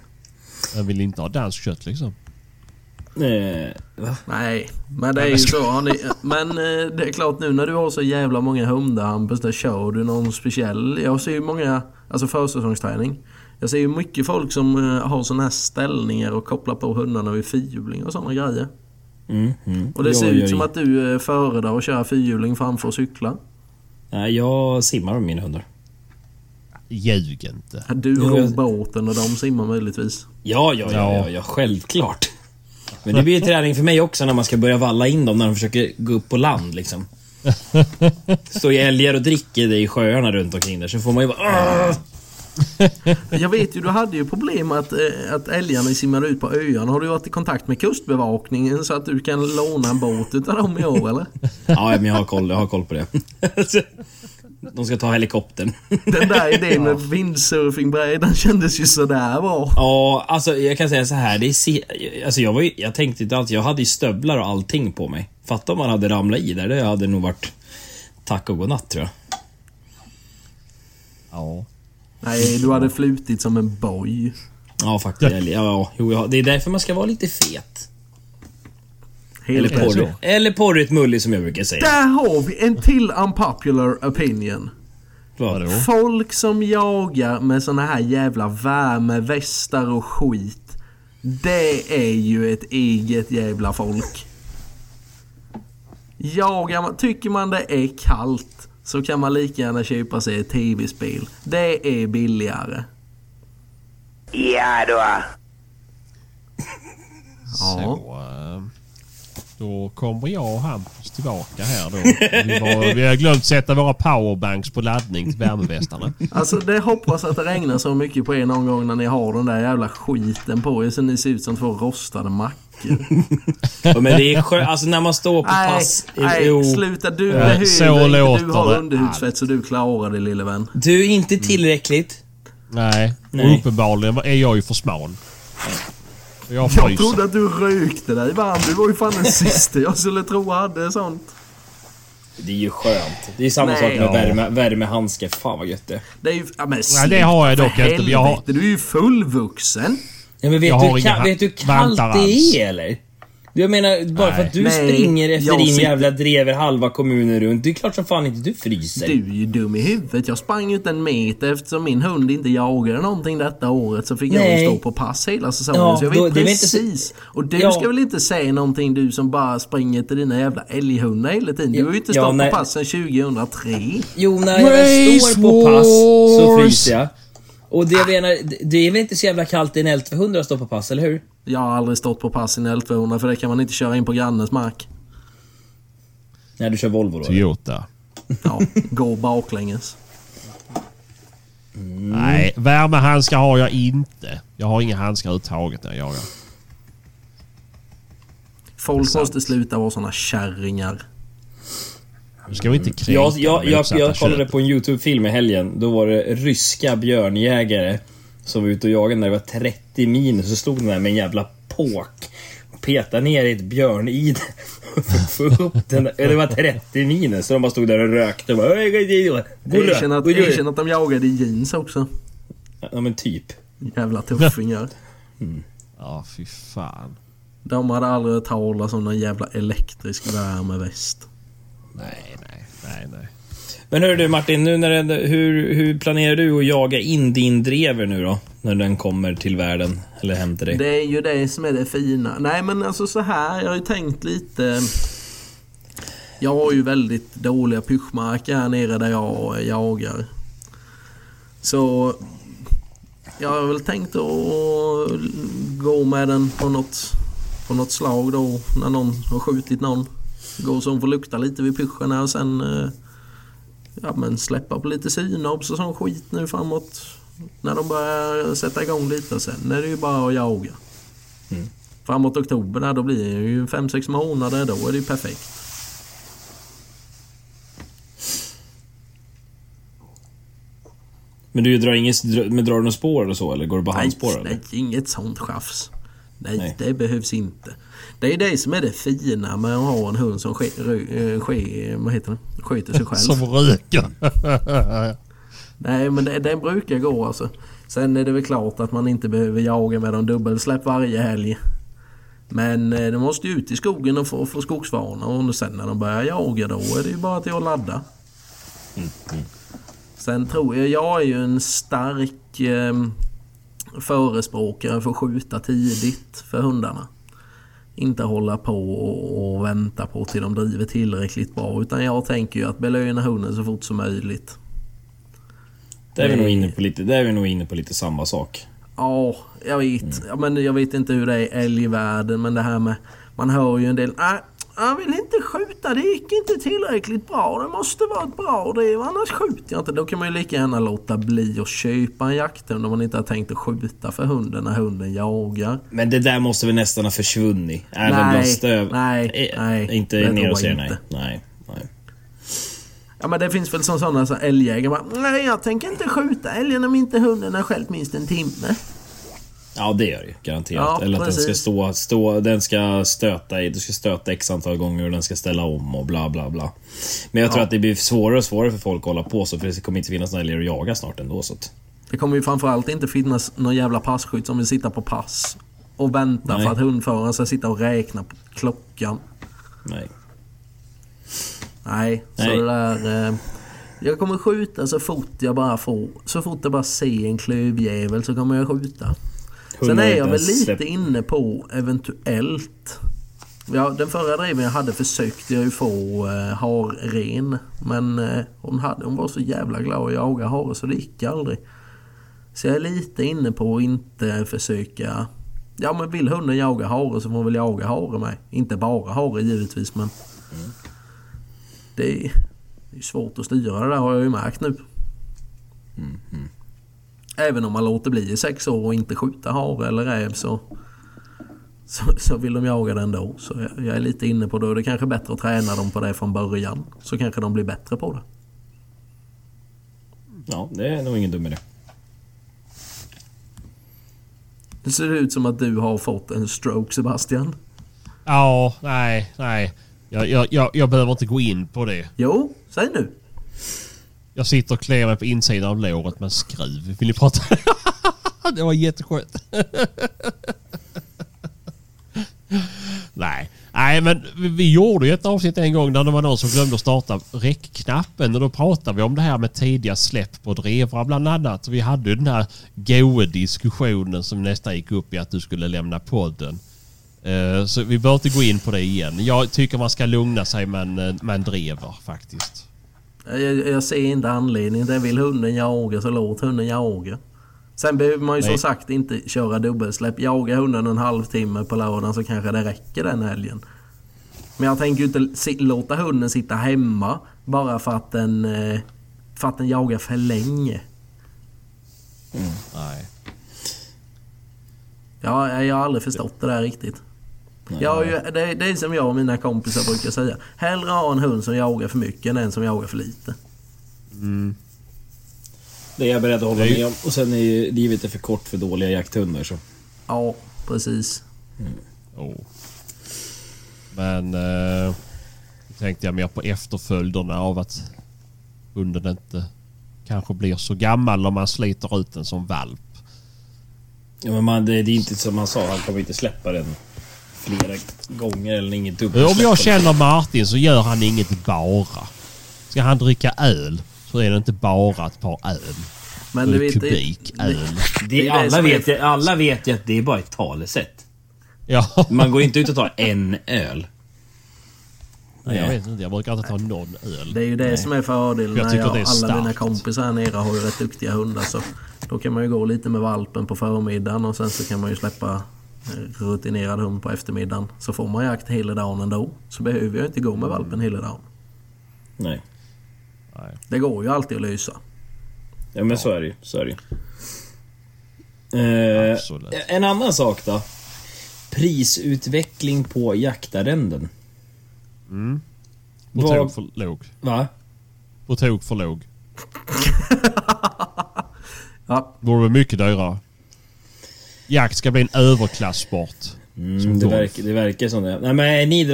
Jag vill inte ha danskt kött liksom. Eh, va? Nej, men det är ju så. Har ni, men eh, det är klart nu när du har så jävla många hundar Hampus, där kör du någon speciell? Jag ser ju många, alltså försäsongsträning. Jag ser ju mycket folk som eh, har såna här ställningar och kopplar på hundarna vid fyrhjuling och såna grejer. Mm, mm. Och det Jag ser gör ut som i- att du eh, föredrar att köra fyrhjuling framför att cykla. Nej, jag simmar med mina hundar. Ljug inte. Du ror jag- båten och de simmar möjligtvis. Ja, ja, Ja. ja, ja, självklart. Men det blir ju träning för mig också när man ska börja valla in dem när de försöker gå upp på land liksom. Står ju älgar och dricker det i sjöarna runt omkring där så får man ju bara... Jag vet ju, du hade ju problem att, eh, att älgarna simmade ut på öarna. Har du varit i kontakt med kustbevakningen så att du kan låna en båt utav dem i år eller? Ja, men jag har koll, jag har koll på det. De ska ta helikoptern. Den där idén med windsurfingbrädan kändes ju sådär bra. Ja, alltså jag kan säga så här. Det är alltså, jag, var ju, jag tänkte inte alls, jag hade ju stövlar och allting på mig. Fatta om man hade ramlat i där. Det hade nog varit tack och godnatt tror jag. Ja. Nej, du hade flutit som en boj. Ja, faktiskt. Ja, ja, jo, ja, det är därför man ska vara lite fet. Eller, porr, eller porrigt mullig som jag brukar säga. Där har vi en till unpopular opinion. Vadå? Folk som jagar med såna här jävla värmevästar och skit. Det är ju ett eget jävla folk. Jagar man, tycker man det är kallt så kan man lika gärna köpa sig ett tv-spel. Det är billigare. Ja då. Ja. Så, eh, då kommer jag och Hampus tillbaka här då. Vi, var, vi har glömt sätta våra powerbanks på laddning till värmevästarna. Alltså det hoppas att det regnar så mycket på er någon gång när ni har den där jävla skiten på er så ni ser ut som två rostade mackor. Men det är skönt. Alltså när man står på Nej, pass. nej Jo. sluta. Du Ja, låter Du har det underhudsfett så du klarar det lille vän. Du är inte tillräckligt. Nej, Nej. och uppenbarligen är jag ju för smal. Jag Jag trodde att du rökte dig varm. Du var ju fan den sista jag skulle tro hade sånt. Det är ju skönt. Det är samma Nej. sak med Ja. värme, värmehandskar. Fan vad gött det. Det är ju... Ja, men Ja, det har jag dock inte, jag har- Du är ju fullvuxen. Ja, men vet, Jag du, har ka- vet du hur kallt det är eller? Jag menar, bara för Nej. att du Nej, springer efter jag din sitter- jävla drever halva kommunen runt. Det är klart som fan inte du fryser. Du är ju dum i huvudet. Jag sprang ut en meter eftersom min hund inte jagade någonting detta året så fick jag Nej. ju stå på pass hela säsongen. Ja, så jag då- vet det är väl inte så- precis. Och du Ja. ska väl inte säga någonting du som bara springer till dina jävla älghundar hela tiden. Du har ju inte Ja, stått nej. på pass sedan 2003. Jo, när jag Race står på pass så fryser jag. Och det jag menar, det- det är väl inte så jävla kallt i en L200 att stå på pass, eller hur? Jag har aldrig stått på pass i en L200 för det kan man inte köra in på grannens mark. När du kör Volvo då? eller? Toyota. Ja, gå baklänges. Nej, värmehandskar har jag inte. Jag har inga handskar överhuvudtaget när jag jagar. Folk måste sluta vara såna kärringar. Nu ska vi inte kränka Jag, jag, jag, jag kollade på en YouTube-film i helgen. Då var det ryska björnjägare som var ute och jagade när det var 30 minus. Så stod de där med en jävla påk och petade ner i ett björnid för att få upp den. där- Det var 30 minus så de bara stod där och rökte. Och bara, "Oj, oj, oj, oj. Gå nu, Erkänn att, gå nu." erkänn att de jagade i jeans också. Ja men typ. Jävla tuffingar. Ja, fy fan. De hade aldrig hört talas om någon jävla elektrisk värmeväst. Nej, nej, nej, nej. Men hör du Martin, nu när det, hur, hur planerar du att jaga in din drever nu då? När den kommer till världen, eller hem till dig? Det är ju det som är det fina. Nej men alltså så här, jag har ju tänkt lite... Jag har ju väldigt dåliga pyschmarker här nere där jag jagar. Så... Jag har väl tänkt att gå med den på något, på något slag då när någon har skjutit någon. Gå så hon får lukta lite vid pyscherna och sen eh, ja, men släppa på lite synobs och sån skit nu framåt. När de börjar sätta igång lite sen är det ju bara att jaga. Framåt oktober där, då blir det ju 5-6 månader. Då är det ju perfekt. Men du drar inget, men drar du några spår eller så eller går du Nej, handspår eller? nej, inget sånt tjafs. Nej, Nej. det behövs inte. Det är det som är det fina med att ha en hund som ske, rö- eh, ske, vad heter det? sköter sig själv. Som röker. Nej, men det, den brukar gå alltså. Sen är det väl klart att man inte behöver jaga med dem dubbelsläpp varje helg. Men eh, de måste ju ut i skogen och få, få skogsvana och sen när de börjar jaga då är det ju bara till att ladda. Sen tror jag, jag är ju en stark eh, förespråkare för att skjuta tidigt för hundarna. Inte hålla på och, och vänta på till de driver tillräckligt bra. Utan jag tänker ju att belöna hunden så fort som möjligt. Där är vi nog inne på lite, där är vi nog inne på lite samma sak. Ja, jag vet. Ja, men jag vet inte hur det är i älgvärlden men det här med... Man hör ju en del... Nej, jag vill inte skjuta. Det gick inte tillräckligt bra. Det måste vara ett bra det. Annars skjuter jag inte. Då kan man ju lika gärna låta bli att köpa en jakthund om man inte har tänkt att skjuta för hunden när hunden jagar. Men det där måste väl nästan ha försvunnit? Även Nej, bland stöv... nej, Eh, nej, Inte ner och jag nej. inte. Nej, nej. Ja men det finns väl som sådana så älgjägare Nej jag tänker inte skjuta älgen om inte hunden har skällt minst en timme. Ja det gör det ju, garanterat. Ja, Eller att den ska stå, stå, den ska stöta i, du ska stöta x antal gånger och den ska ställa om och bla bla bla. Men jag tror Ja. att det blir svårare och svårare för folk att hålla på så för det kommer inte finnas några älgar att jaga snart ändå så att... Det kommer ju framförallt inte finnas någon jävla passkytt som vill sitta på pass och vänta Nej. för att hundföraren ska sitta och räkna på klockan. Nej. Nej, så Nej. det där... Eh, jag kommer skjuta så fort jag bara får. Så fort jag bara ser en klövjävel så kommer jag skjuta. Sen är jag väl lite inne på eventuellt... Ja, den förra driven jag hade försökte jag ju få eh, harren. Men eh, hon, hade, hon var så jävla glad att jaga hare så det gick aldrig. Så jag är lite inne på att inte försöka... Ja men vill hunden jaga hare så får hon väl jaga hare med. Inte bara hare givetvis men... Det är, det är svårt att styra det där har jag ju märkt nu. Även om man låter bli i sex år och inte skjuta hare eller räv så, så, så vill de jaga den ändå. Så jag, jag är lite inne på det och det är kanske bättre att träna dem på det från början. Så kanske de blir bättre på det. Ja, det är nog ingen dum idé. Det ser ut som att du har fått en stroke Sebastian. Ja, nej, nej. Jag, jag, jag, jag behöver inte gå in på det. Jo, säg nu. Jag sitter och kliar mig på insidan av låret med en skruv. Vill ni prata? det var jätteskönt. Nej. Nej, men vi, gjorde ju ett avsnitt en gång där det var någon som glömde att starta räckknappen och då pratade vi om det här med tidiga släpp på drevrar bland annat. Vi hade ju den här goa diskussionen som nästan gick upp i att du skulle lämna podden. Eh, så vi behöver inte gå in på det igen. Jag tycker man ska lugna sig med en, eh, med en drever faktiskt. Jag, jag ser inte anledningen. Det vill hunden jaga så låt hunden jaga. Sen behöver man ju som Nej. sagt inte köra dubbelsläpp. Jaga hunden en halvtimme på lördagen så kanske det räcker den helgen. Men jag tänker ju inte låta hunden sitta hemma bara för att den, eh, för att den jagar för länge. Nej. Ja, jag har aldrig förstått det där riktigt. Jag har ju, det, det är som jag och mina kompisar brukar säga. Hellre ha en hund som jagar för mycket än en som jagar för lite. Det är jag beredd att hålla med om. Och sen är ju livet är för kort för dåliga jakthundar så. Ja, precis. Oh. Men eh, tänkte jag mer på efterföljderna av att hunden inte kanske blir så gammal om man sliter ut den som valp. Ja, men man, det, det är inte som han sa, han kommer inte släppa den flera gånger eller inget Om dubbelsläpp. jag känner Martin så gör han inget bara. Ska han dricka öl så är det inte bara ett par öl. Men du vet, kubik det, öl. Det, Det alla, är- vet alla vet ju att det är bara ett talesätt. Ja, Man går inte ut och tar en öl. Nej, jag vet inte. Jag brukar inte ta någon öl. Det är ju det som är fördelen. Jag när tycker jag, det är alla mina kompisar här nere har ju rätt duktiga hundar. Så då kan man ju gå lite med valpen på förmiddagen och sen så kan man ju släppa rutinerad hund på eftermiddagen. Så får man jakt hela dagen ändå. Så behöver jag inte gå med valpen hela dagen. Nej. Nej. Det går ju alltid att lösa. Ja men så är det ju. Så är det ju. Eh, en annan sak då. Prisutveckling på jaktarrenden. På Vad- tok för låg. Va? På tok för låg. Ja, Borde vara mycket dyrare. Jakt ska bli en överklasssport. Mm, det, verkar, det verkar som det. Nej men är ni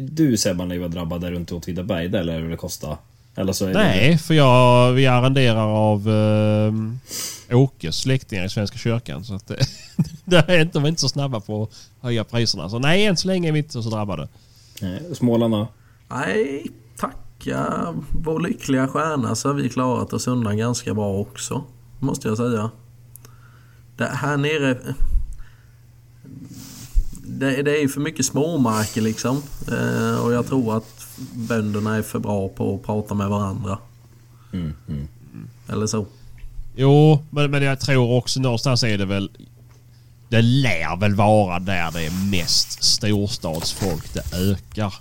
Du Sebban är var drabbad där runt Åtvidaberg där eller vad det kostar? Eller så är det... Nej, för jag, vi arrenderar av äh, Åkes släktingar i Svenska kyrkan. Så att det, är inte, de är inte så snabba på att höja priserna. Så nej, än så länge är vi inte så drabbade. Nej, Småland då? nej, tacka vår lyckliga stjärna så har vi klarat oss undan ganska bra också. Måste jag säga. Här nere... Det, det är ju för mycket småmarker liksom. Eh, och jag tror att bönderna är för bra på att prata med varandra. Mm, mm. Eller så. Jo, men, men jag tror också någonstans är det väl... Det lär väl vara där det är mest storstadsfolk det ökar.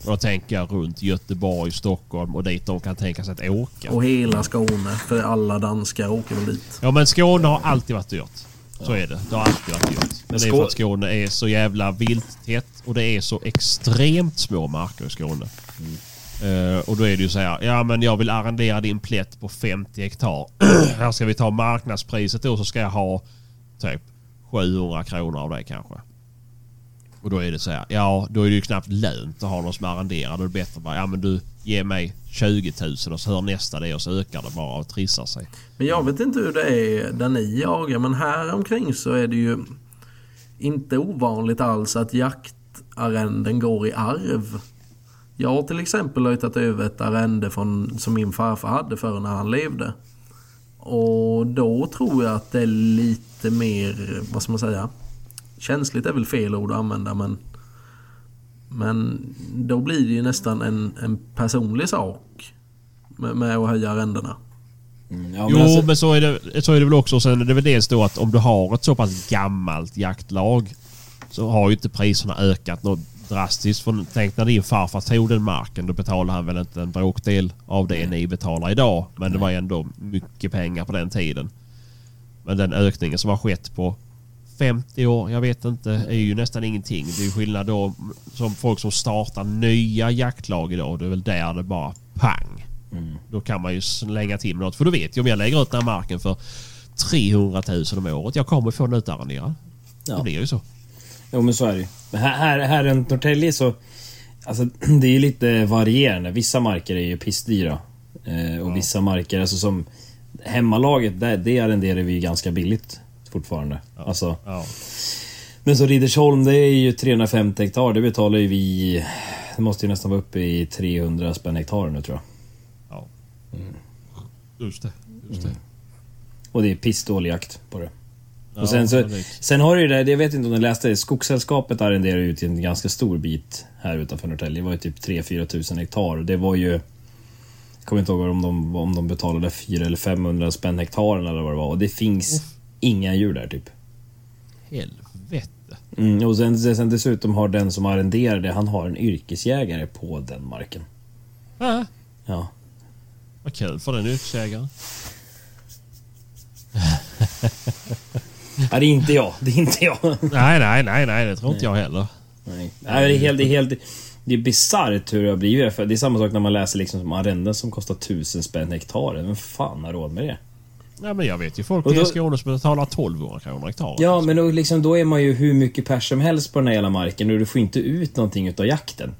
Och då tänker jag runt Göteborg, Stockholm och dit de kan tänka sig att åka. Och hela Skåne. För alla danskar åker väl dit. Ja men Skåne har alltid varit dyrt. Så är det. Det har alltid varit dyrt. Men det är för att Skåne är så jävla vilttätt och det är så extremt små marker i Skåne. Eh, och då är det ju så här, ja men jag vill arrendera din plätt på 50 hektar. här ska vi ta marknadspriset då så ska jag ha typ 700 kronor av det kanske. Och då är det så här, ja då är det ju knappt lönt att ha någon som arrenderar. Då är det bättre att bara, ja men du ger mig 20 000 och så hör nästa det och så ökar det bara och trissar sig. Men jag vet inte hur det är där ni jagar men här omkring så är det ju inte ovanligt alls att jaktarrenden går i arv. Jag har till exempel löjtat över ett arrende från, som min farfar hade förr när han levde. Och då tror jag att det är lite mer, vad ska man säga? Känsligt är väl fel ord att använda men men då blir det ju nästan en, en personlig sak med, med att höja arrendena. Mm, ja, men jo, alltså... men så är, det, så är det väl också. Sen är det väl dels då att om du har ett så pass gammalt jaktlag så har ju inte priserna ökat något drastiskt. För tänk när din farfar tog den marken. Då betalade han väl inte en bråkdel av det ni betalar idag. Men det var ändå mycket pengar på den tiden. Men den ökningen som har skett på 50 år, jag vet inte, är ju nästan ingenting. Det är ju skillnad då som folk som startar nya jaktlag idag. Det är väl där det bara pang. Mm. Då kan man ju slänga till med något. För då vet jag om jag lägger ut den här marken för 300 000 om året. Jag kommer få den utarrenderad. Ja. Det blir ju så. Jo men så är det ju. Här, här, här runt Norrtälje så... Alltså det är ju lite varierande. Vissa marker är ju pissdyra. Eh, och ja. vissa marker, alltså som... Hemmalaget, det, det arrenderar vi ju ganska billigt fortfarande. Ja. Alltså, ja. Men så Riddersholm, det är ju 350 hektar. Det betalar ju vi... Det måste ju nästan vara uppe i 300 spänn hektar nu tror jag. Ja. Mm. Just det. Just det. Mm. Och det är pissdålig jakt på det. Ja, och sen, så, sen har du ju det, jag vet inte om du läste det, Skogssällskapet arrenderar ut en ganska stor bit här utanför Norrtälje. Det var ju typ 3-4 tusen hektar. Det var ju... Jag kommer inte ihåg om de, om de betalade 400 eller 500 spänn hektaren eller vad det var. Och det finns inga djur där typ. Helvete. Mm, och sen, sen dessutom har den som arrenderar det, han har en yrkesjägare på den marken. Äh. Ja. Vad kul för den yrkesjägaren. ja, det är inte jag. Det är inte jag. nej, nej, nej, nej, det tror inte jag heller. Nej, nej det är helt... Det är helt det är bisarrt hur det har blivit. det är samma sak när man läser liksom som arrenden som kostar tusen spänn hektar. Vem fan har råd med det? Ja, men jag vet ju folk i Skåne som betalar 1200 kronor hektar. Ja, men då, liksom, då är man ju hur mycket pers som helst på den här jävla marken och du får inte ut någonting utav jakten.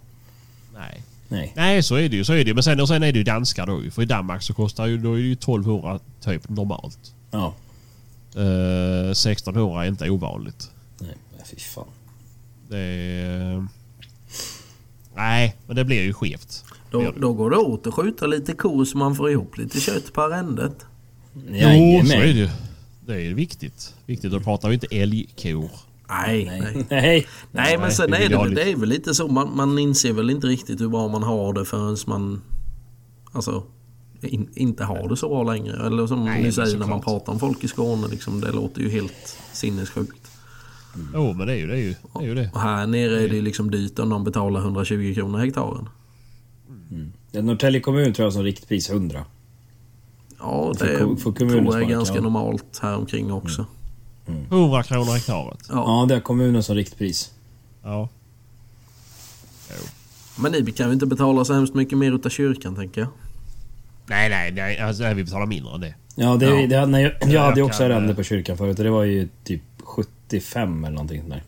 Nej. Nej. Nej, så är det ju. Så är det. Men sen, och sen är det ju danska då För i Danmark så kostar ju, då är ju 1200 typ normalt. Ja. Uh, 1600 är inte ovanligt. Nej, fy fan. Det är... Nej, men det blir ju skevt. Då, då går det åt att skjuta lite kor så man får ihop lite kött på arrendet. Jo, så är det ju. Det är viktigt. Viktigt. Då pratar vi inte älgkor. Nej, nej. Nej, nej men sen är det, det är väl lite så. Man, man inser väl inte riktigt hur bra man har det förrän man... Alltså... In, inte har det så bra längre. Eller som nej, ni säger när man pratar om folk i Skåne. Liksom, det låter ju helt sinnessjukt. Mm. Jo, mm. oh, men det är ju det. Är ju, det, är ju det. Och här nere är det liksom dyrt om de betalar 120 kronor hektaren. Mm. Norrtälje kommun tror jag som riktpris 100. Ja, det för, för tror jag är ganska ja. normalt här omkring också. Mm. 100 kronor hektaret? Ja. ja, det är kommunen som riktpris. Ja. Jo. Men ni kan ju inte betala så hemskt mycket mer utav kyrkan tänker jag. Nej, nej, nej. Alltså, vi betalar mindre än det. Ja, det, ja. det, nej, jag, jag hade ju också arrende på kyrkan förut och det var ju typ 75 eller någonting där.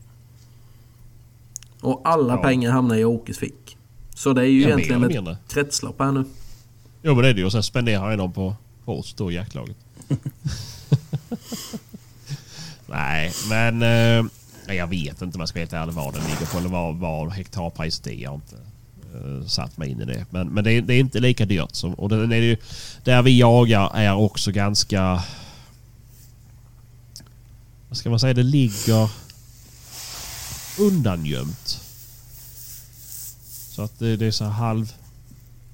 Och alla ja. pengar hamnar i Åkes fick. Så det är ju ja, egentligen ett kretslopp här nu. Jo men det är det ju. Och sen spenderar jag dem på på oss då, jaktlaget. Nej, men eh, jag vet inte om jag ska vara helt ärlig vad den ligger på eller vad, vad hektarpriset är. Jag har inte eh, satt mig in i det. Men, men det, är, det är inte lika dyrt. Som, och den är ju, där vi jagar är också ganska... Vad ska man säga? Det ligger undangömt. Så att det, det är så halv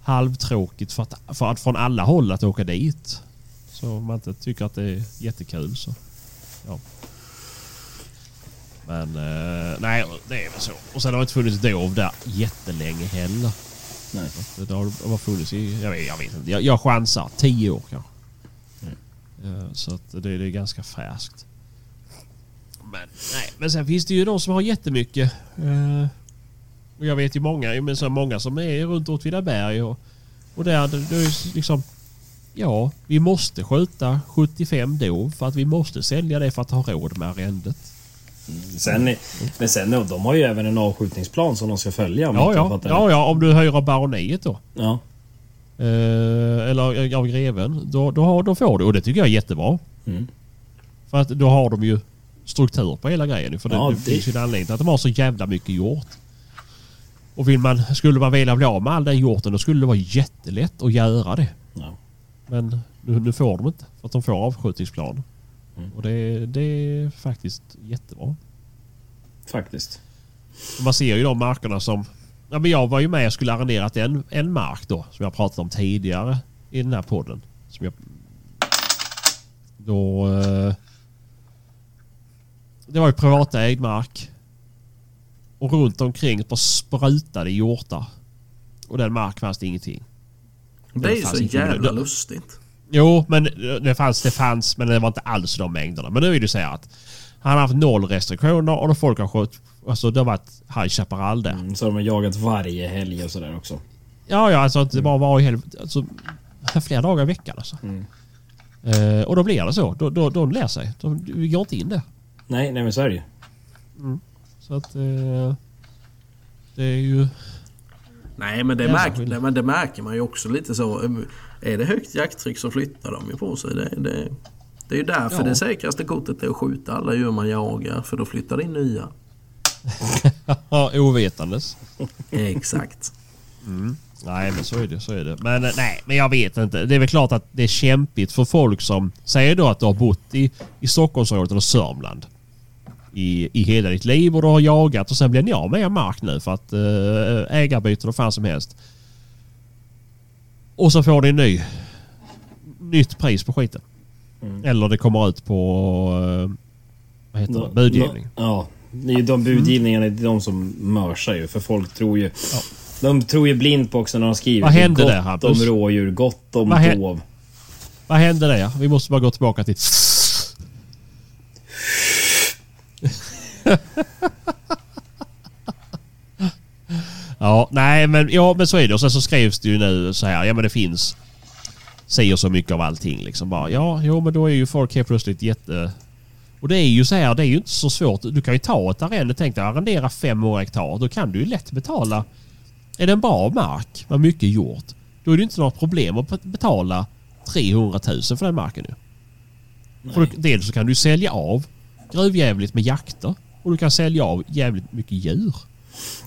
halvtråkigt för att, för att från alla håll att åka dit. Så om man inte tycker att det är jättekul så ja. Men eh, nej, det är väl så. Och sen har det inte funnits dov där jättelänge heller. Nej. Det har bara funnits i, jag vet, jag vet inte, jag, jag chansar tio år kanske. Mm. Så att det, det är ganska färskt. Men, nej. men sen finns det ju de som har jättemycket. Eh, och jag vet ju många, men så många som är runt Åtvidaberg och, och där, det, det är liksom... Ja, vi måste skjuta 75 dov för att vi måste sälja det för att ha råd med arrendet. Mm. Sen, men sen, de har ju även en avskjutningsplan som de ska följa. Om ja, ja. ja, ja, om du höjer av baroniet då. Ja. Eh, eller av greven. Då, då, har, då får du och det tycker jag är jättebra. Mm. För att då har de ju struktur på hela grejen. För det, ja, det, det finns ju en anledning till att de har så jävla mycket gjort. Och vill man, skulle man vilja bli av med all den hjorten då skulle det vara jättelätt att göra det. Ja. Men nu, nu får de inte för att de får avskjutningsplan. Mm. Och det, det är faktiskt jättebra. Faktiskt. Man ser ju de markerna som... Ja, men jag var ju med och skulle arrenderat en, en mark då som jag pratat om tidigare i den här podden. Som jag, då... Eh, det var ju privatägd mark. Och runt omkring bara sprutade hjortar. Och den mark fanns det ingenting. Det är ju så inte- jävla det- lustigt. Jo, men det fanns, det fanns, men det var inte alls de mängderna. Men nu är det så här att han har haft noll restriktioner och då folk har skjutit... Alltså det har varit High Chaparral där. Mm, så har de jagat varje helg och sådär också. Ja, ja, alltså att det bara var i hel... Alltså, flera dagar i veckan alltså. Eh, och då blir det så. Då, då, de lär sig. De, vi går inte in där. Nej, nej men så är det ju. Så att... Eh, det är ju... Nej men det, märk, det, men det märker man ju också lite så. Är det högt jakttryck så flyttar de ju på sig. Det, det, det är ju därför Ja. det säkraste kortet är att skjuta alla djur man jagar. För då flyttar det in nya. Ja, ovetandes. Exakt. Nej, men så är det. Så är det. Men eh, nej, men jag vet inte. Det är väl klart att det är kämpigt för folk som säger då att du har bott i, i Stockholmsområdet eller Sörmland i, i hela ditt liv och du har jagat och sen blir ni av med er mark nu för att äh, ägarbyte och fan som helst. Och så får ni en ny nytt pris på skiten. Eller det kommer ut på äh, vad heter det? budgivning. Ja. Det är ju de budgivningarna, det är de som mörsar ju. För folk tror ju... De tror ju blind på också när de skriver. Vad hände gott där, Hampus? om rådjur, gott om Vad dov. Vad hände där? Vi måste bara gå tillbaka till... ja, nej men, ja, men så är det. Och sen så skrivs det ju nu så här. Ja men det finns säger så mycket av allting liksom. Bara, ja, jo men då är ju folk helt plötsligt jätte... Och det är ju så här, det är ju inte så svårt. Du kan ju ta ett arrende. Tänk dig arrendera 500 hektar. Då kan du ju lätt betala... Är det en bra mark med mycket gjort. Då är det inte några problem att betala 300 000 för den marken nu. För dels så kan du sälja av gruvjävligt med jakter. Och du kan sälja av jävligt mycket djur.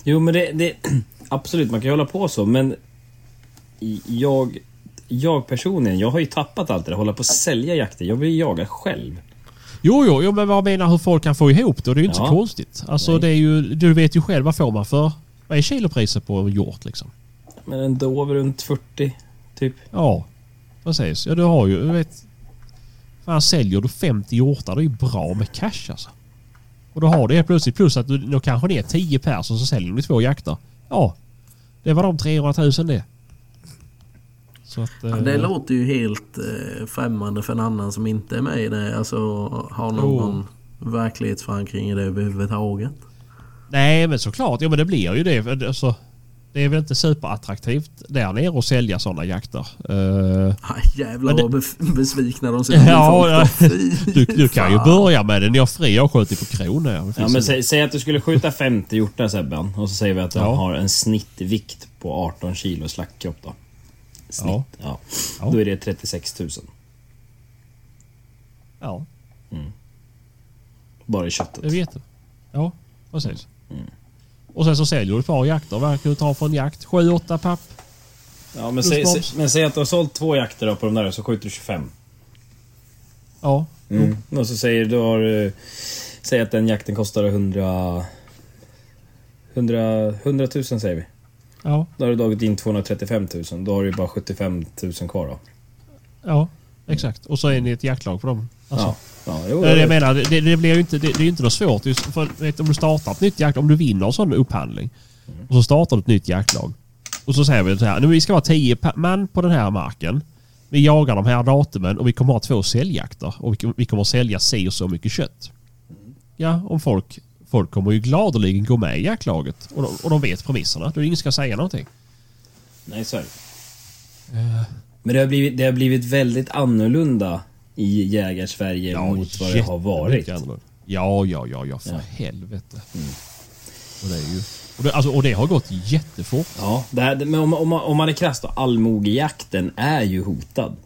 Jo men det, det... Absolut, man kan ju hålla på så men... Jag... Jag personligen, jag har ju tappat allt det där. Hålla på att sälja jakter. Jag vill jaga själv. Jo, jo, jo, men vad menar hur folk kan få ihop det? Och det är ju inte Ja. så konstigt. Alltså Nej. det är ju... Du vet ju själv vad får man för... Vad är kilopriset på en hjort liksom? Men en dov runt 40, typ. Ja, precis. Ja, du har ju... Du vet... Fan, säljer du 50 hjortar, det är ju bra med cash alltså. Och då har du helt plötsligt plus att du, då kanske det är 10 personer så säljer du två jakter. Ja, det var de 300 000 det. Att... Ja, eh, det låter ju helt eh, främmande för en annan som inte är med i det. Alltså har någon verklighetsförankring i det överhuvudtaget. Nej, men såklart. Ja, men det blir ju det. Alltså, det är väl inte superattraktivt där nere att sälja sådana jakter. Eh, Aj, jävlar det- vad besvikna de ser. Ja, ja. du, du kan ju börja med det. Ni har fri avskjutning på Kronor. Det Ja, men en- säg, säg att du skulle skjuta 50 hjortar Sebban och så säger vi att de Ja. har en snittvikt på 18 kilo slaktkropp då. Snitt. Ja. Ja. Ja. Då är det 36 000. Ja, Bara i köttet. det vet du. Ja, precis. Mm. Och sen så säljer du ett par jakter. Vad kan du ta för en jakt? 7-8 papp? Ja, men, säg, men säg att du har sålt två jakter då på de där så skjuter du 25. Ja. Mm. Och så säger du har... eh, Säg att den jakten kostar 100... 100, 100 000 säger vi. Ja. Då har du dragit in 235 000. Då har du ju bara 75 000 kvar då. Ja, exakt. Och så är ni ett jaktlag på dem. Alltså, Ja. Ja, jo, det jag menar, det, det blir ju inte, det, det är ju inte något svårt. Just för, vet, om du startar ett nytt jaktlag, om du vinner en sån upphandling och så startar du ett nytt jaktlag. Och så säger vi så här, nu vi ska vara tio man på den här marken. Vi jagar de här datumen och vi kommer ha två säljjakter och vi, vi kommer sälja si och så mycket kött. Ja, om folk, folk kommer ju gladeligen gå med i jaktlaget och de, och de vet premisserna. Då är det ingen som ska säga någonting. Nej, så är det. Men det har, blivit, det har blivit väldigt annorlunda i Jägarsverige mot vad det har varit. Ja, ja, ja, ja, för Ja. helvete. Och det är ju... Och det, alltså, och det har gått jättefort. Ja, det här, men om, om, man- om man är krass då. Allmogejakten är ju hotad.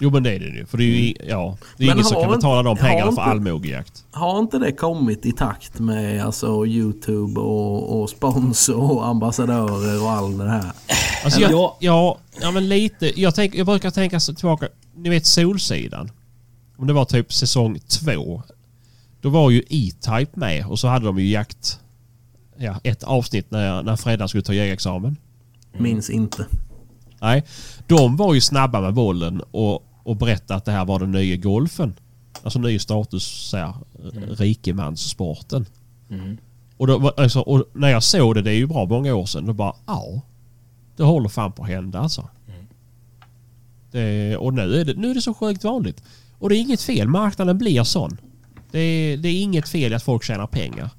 Jo men det är det ju. För det är ju ja, det är Men ingen som har kan inte- betala de pengarna inte- för allmogejakt. Har inte det kommit i takt med alltså Youtube och, och sponsor och ambassadörer och allt det här? Alltså jag, ja, ja men lite. Jag, tänk, jag brukar tänka så tillbaka. Ni vet Solsidan. Om det var typ säsong två. Då var ju E-Type med och så hade de ju jakt... Ja, ett avsnitt när, när Freddan skulle ta jägarexamen. Minns inte. Nej, de var ju snabba med bollen och, och berättade att det här var den nya golfen. Alltså ny status, så här, rikemanssporten. Och, då, alltså, och när jag såg det, det är ju bra många år sedan, då bara ja. Det håller fan på att hända alltså. Det, och nu är, det, nu är det så sjukt vanligt. Och det är inget fel, marknaden blir sån. Det är, det är inget fel att folk tjänar pengar.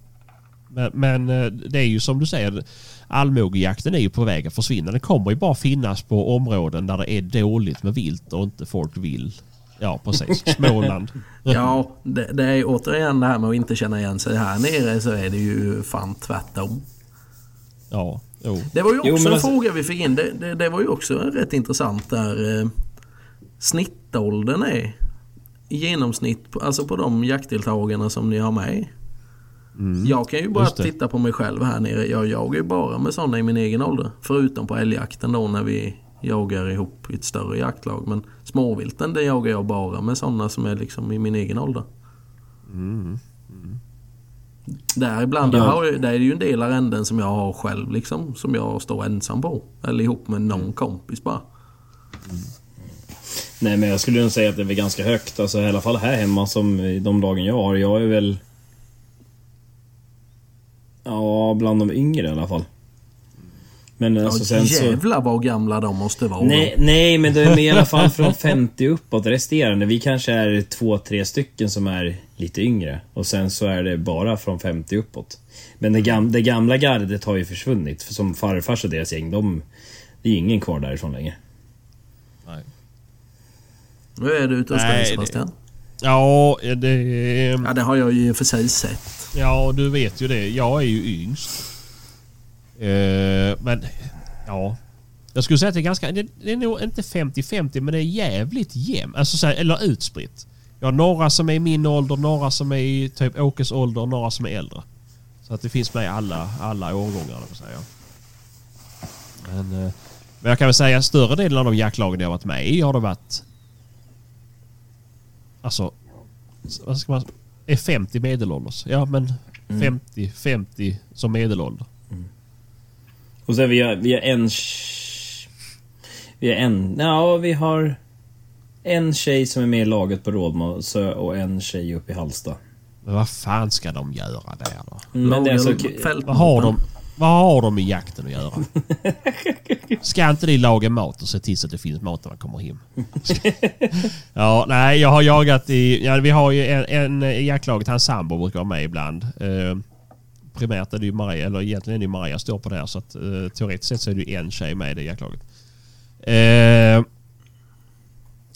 Men, men eh, det är ju som du säger, allmogejakten är ju på väg att försvinna. Den kommer ju bara finnas på områden där det är dåligt med vilt och inte folk vill. Ja, precis. Småland. Ja, det, det är återigen det här med att inte känna igen sig. Här nere så är det ju fan tvärtom. Ja, jo. Det var ju också Jo, en alltså- fråga vi fick in. Det, det, det var ju också rätt intressant där eh, snittåldern är i genomsnitt, på, alltså på de jaktdeltagarna som ni har med. jag kan ju bara Mm. titta på mig själv här nere. Jag jagar ju bara med sådana i min egen ålder. Förutom på älgjakten då när vi jagar ihop i ett större jaktlag. Men småvilten det jagar jag bara med sådana som är liksom i min egen ålder. Däribland, Ja. där, har där är det ju en del arrenden som jag har själv liksom. Som jag står ensam på. Eller ihop med någon kompis bara. Nej men jag skulle nog säga att det är ganska högt. Alltså i alla fall här hemma som de dagen jag har. Jag är väl... Ja, bland de yngre i alla fall. Men alltså Ja, sen så... jävlar vad gamla de måste vara Nej, nej, men det är i alla fall från 50 uppåt. Resterande, vi kanske är två, tre stycken som är lite yngre. Och sen så är det bara från 50 uppåt. Men det, gam, det gamla gardet har ju försvunnit. För som farfars och deras gäng, de... Det är ingen kvar därifrån längre. Nej. Nu är du ute hos Nej, det- Sebastian. Ja, det... Ja, det har jag ju i och för sig sett. Ja, du vet ju det. Jag är ju yngst. Eh, men ja. Jag skulle säga att det är ganska... Det, det är nog inte 50-50 men det är jävligt jämnt. Alltså så här, eller utspritt. Jag har några som är i min ålder, några som är i typ Åkes ålder och några som är äldre. Så att det finns med i alla, alla årgångar, säga. Men, eh, men jag kan väl säga att större delen av de jaktlagen jag varit med i har det varit... Alltså... Vad ska man... Är 50 medelålders? Ja men 50, 50 som medelålder. Och sen vi har, vi har en... Vi har en... Ja, vi har... En tjej som är med i laget på Rådmansö och en tjej uppe i Halsta. Men vad fan ska de göra där då? Men det är alltså... Vad har de, vad har de i jakten att göra? Ska inte de laga mat och se till så att det finns mat när man kommer hem? ja, nej, jag har jagat i... Ja, vi har ju en, en i jaktlaget, hans sambo brukar vara med ibland. Eh, primärt är det ju Maria, eller egentligen är det ju Maria står på det här så att eh, teoretiskt sett så är det ju en tjej med i det jaktlaget. Eh,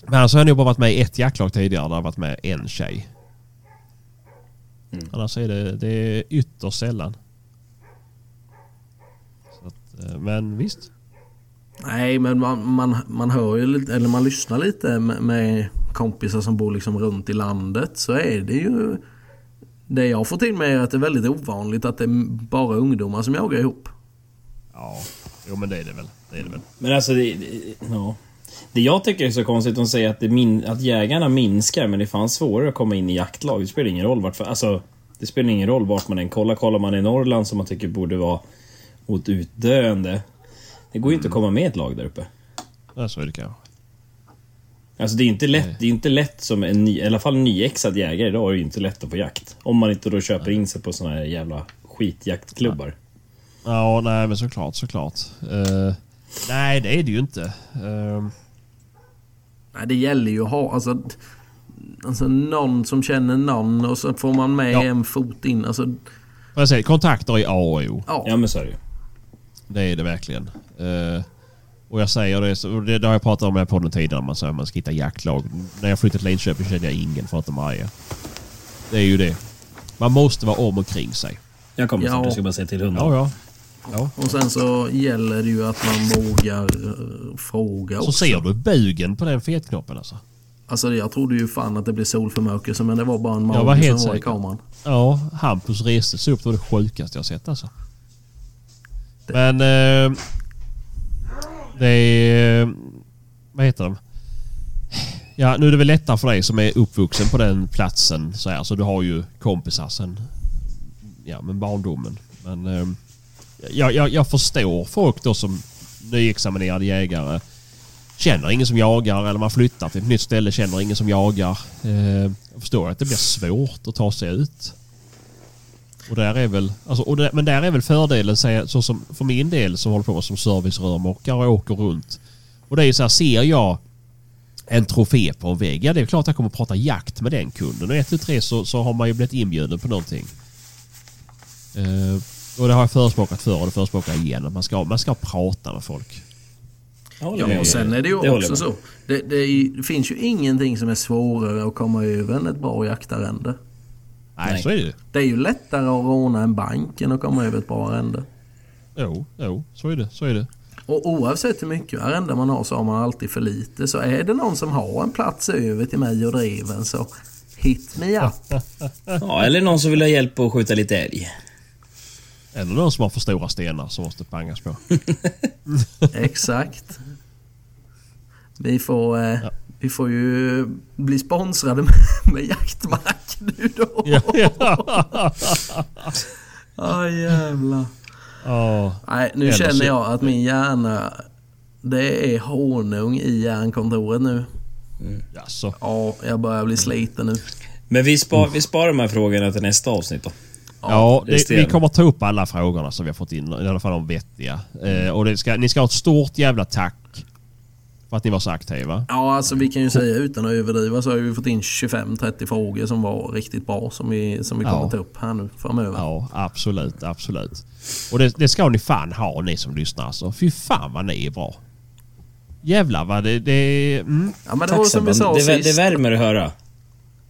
men annars har jag nog bara varit med i ett jaktlag tidigare där har varit med en tjej. Annars är det, det är ytterst sällan. Så att, eh, men visst. Nej, men man, man, man hör ju lite, eller man lyssnar lite med, med kompisar som bor liksom runt i landet så är det ju... Det jag får till mig är att det är väldigt ovanligt att det är bara ungdomar som jagar ihop. Ja, jo men det är det väl. Det är det väl. Men alltså, det, det, ja. Det jag tycker är så konstigt, de säger att, min, att jägarna minskar, men det är fan svårare att komma in i jaktlag. Det spelar ingen roll vart, alltså, det spelar ingen roll vart man än kollar. Kollar man i Norrland som man tycker borde vara mot utdöende. Det går ju inte att komma med i ett lag där uppe. Ja, så är det kanske. Alltså det är inte lätt, det är inte lätt som en ny, i alla fall nyexad jägare idag är det inte lätt att få jakt. Om man inte då köper in sig på såna här jävla skitjaktklubbar. Ja, nej men såklart, såklart. Eh, nej, det är det ju inte. Uh, Nej, det gäller ju att ha alltså, alltså någon som känner någon och så får man med Ja. en fot in. Alltså, vad jag säger, kontakter är A och O. ja. Ja men så är det ju. Det är det verkligen. Eh, och jag säger det, så- det, det har jag pratat om här på den tidigare, man säger att man ska hitta jaktlag. När jag flyttade till Linköping kände jag ingen förutom Maria. Det är ju det. Man måste vara om och kring sig. Jag kommer Ja. snart, jag ska bara säga till hunden. Ja, ja. Ja. Och sen så gäller det ju att man vågar eh, fråga Så också. ser du bugen på den fetknoppen alltså. Alltså jag trodde ju fan att det blev solförmörkelse men det var bara en var helt som var i säker. kameran. Ja, Hampus reste sig upp. Det var det sjukaste jag sett alltså. Men... Eh, det är... Vad heter de? Ja, nu är det väl lättare för dig som är uppvuxen på den platsen. Så, här, så du har ju kompisar sen... Ja, men barndomen. Men... Eh, jag, jag, jag förstår folk då som nyexaminerade jägare. Känner ingen som jagar eller man flyttar till ett nytt ställe känner ingen som jagar. Eh, jag förstår att det blir svårt att ta sig ut. Och där är väl, alltså, och det, men där är väl fördelen, så som för min del som håller på som servicerörmokare och åker runt. Och det är ju så här, ser jag en trofé på en vägg, ja det är klart jag kommer prata jakt med den kunden. Och ett, till tre så, så har man ju blivit inbjuden på någonting. Eh, och det har jag förespråkat förr och det förespråkar jag igen. Att man ska, man ska prata med folk. Ja, och sen är det ju Det också så. Det, det, det finns ju ingenting som är svårare att komma över än ett bra jaktarrende. Nej, Nej. så är det ju. Det är ju lättare att råna en bank än att komma över ett bra arrende. Jo, jo, så är det. Så är det. Och oavsett hur mycket arrende man har så har man alltid för lite. Så är det någon som har en plats över till mig och dreven så hit me up. Ja, eller någon som vill ha hjälp att skjuta lite älg. Eller någon som har för stora stenar som måste pangas på. Exakt. Vi får, eh, Ja. vi får ju bli sponsrade med, med jaktmark nu då. Ja, ja. Aj jävlar. Ja. Nej, nu känner jag att min hjärna... Det är honung i järnkontoret nu. Jaså. Ja, jag börjar bli sliten nu. Men vi, spar, vi sparar de här frågorna till nästa avsnitt då. Ja, det, resterande. vi kommer ta upp alla frågorna som vi har fått in. I alla fall de vettiga. Eh, och det ska, ni ska ha ett stort jävla tack för att ni var så aktiva. Ja, alltså vi kan ju säga utan att överdriva så har vi fått in 25-30 frågor som var riktigt bra som vi, som vi Ja. kommer ta upp här nu framöver. Ja, absolut, absolut. Och det, det ska ni fan ha ni som lyssnar alltså. Fy fan vad ni är bra. Jävlar vad det... det mm. Ja, men det Tack var som vi sa det, vä- det sist. värmer att höra.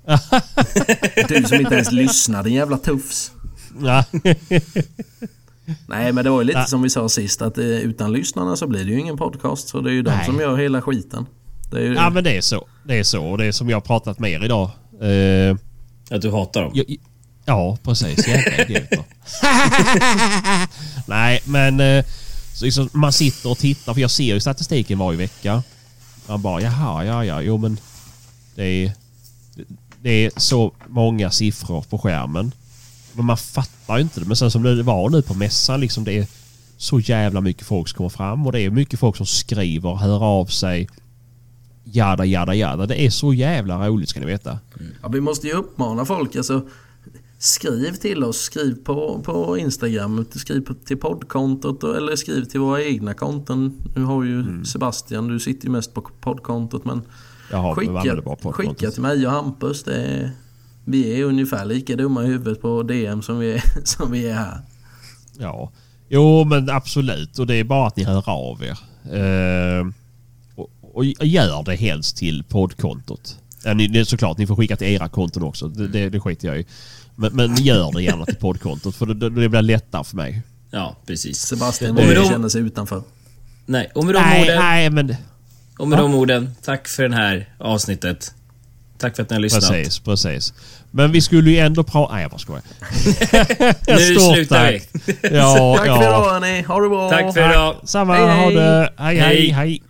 Du som inte ens lyssnar, din jävla tufs. Nej, men det var ju lite Ja. som vi sa sist att eh, utan lyssnarna så blir det ju ingen podcast. Så det är ju de Nej. som gör hela skiten. Det är ju, ja men det är så. Det är så. Och det är som jag har pratat med er idag. Eh, Att du hatar dem. Ja, ja precis. Jävla idioter. Nej, men eh, så liksom, man sitter och tittar. För jag ser ju statistiken varje vecka. Man bara, jaha, ja, ja, jo men det är, det är så många siffror på skärmen. Men man fattar ju inte det. Men sen som det var nu på mässan, liksom det är så jävla mycket folk som kommer fram och det är mycket folk som skriver, hör av sig. Jada, jada, jada. Det är så jävla roligt ska ni veta. Ja, vi måste ju uppmana folk. Alltså, skriv till oss. Skriv på, på Instagram. Skriv på, till poddkontot eller skriv till våra egna konton. Nu har ju Mm. Sebastian, du sitter ju mest på poddkontot. Men Jag har skicka, skicka till mig och Hampus. Det är, vi är ungefär lika dumma i huvudet på DM som vi är, som vi är här. Ja. Jo, men absolut. Och det är bara att ni hör av er. Eh, och, och gör det helst till poddkontot. Ja, ni, det är såklart, ni får skicka till era konton också. Det, det, det skiter jag i. Men, men gör det gärna till poddkontot för det, det, blir lättare för mig. Ja, precis. Sebastian borde de- känna sig utanför. Nej, och med de Nej, orden, nej, men och med de orden, tack för det här avsnittet. Tack för att ni har lyssnat. precis, precis. Men vi skulle ju ändå prata... Nej, jag bara skojar. Nu slutar vi. tack. Ja, Tack för idag ja. hörni. Ha det bra. Tack för idag. Samma, Hej, ha hej. det. Hej, hej, Hej. hej.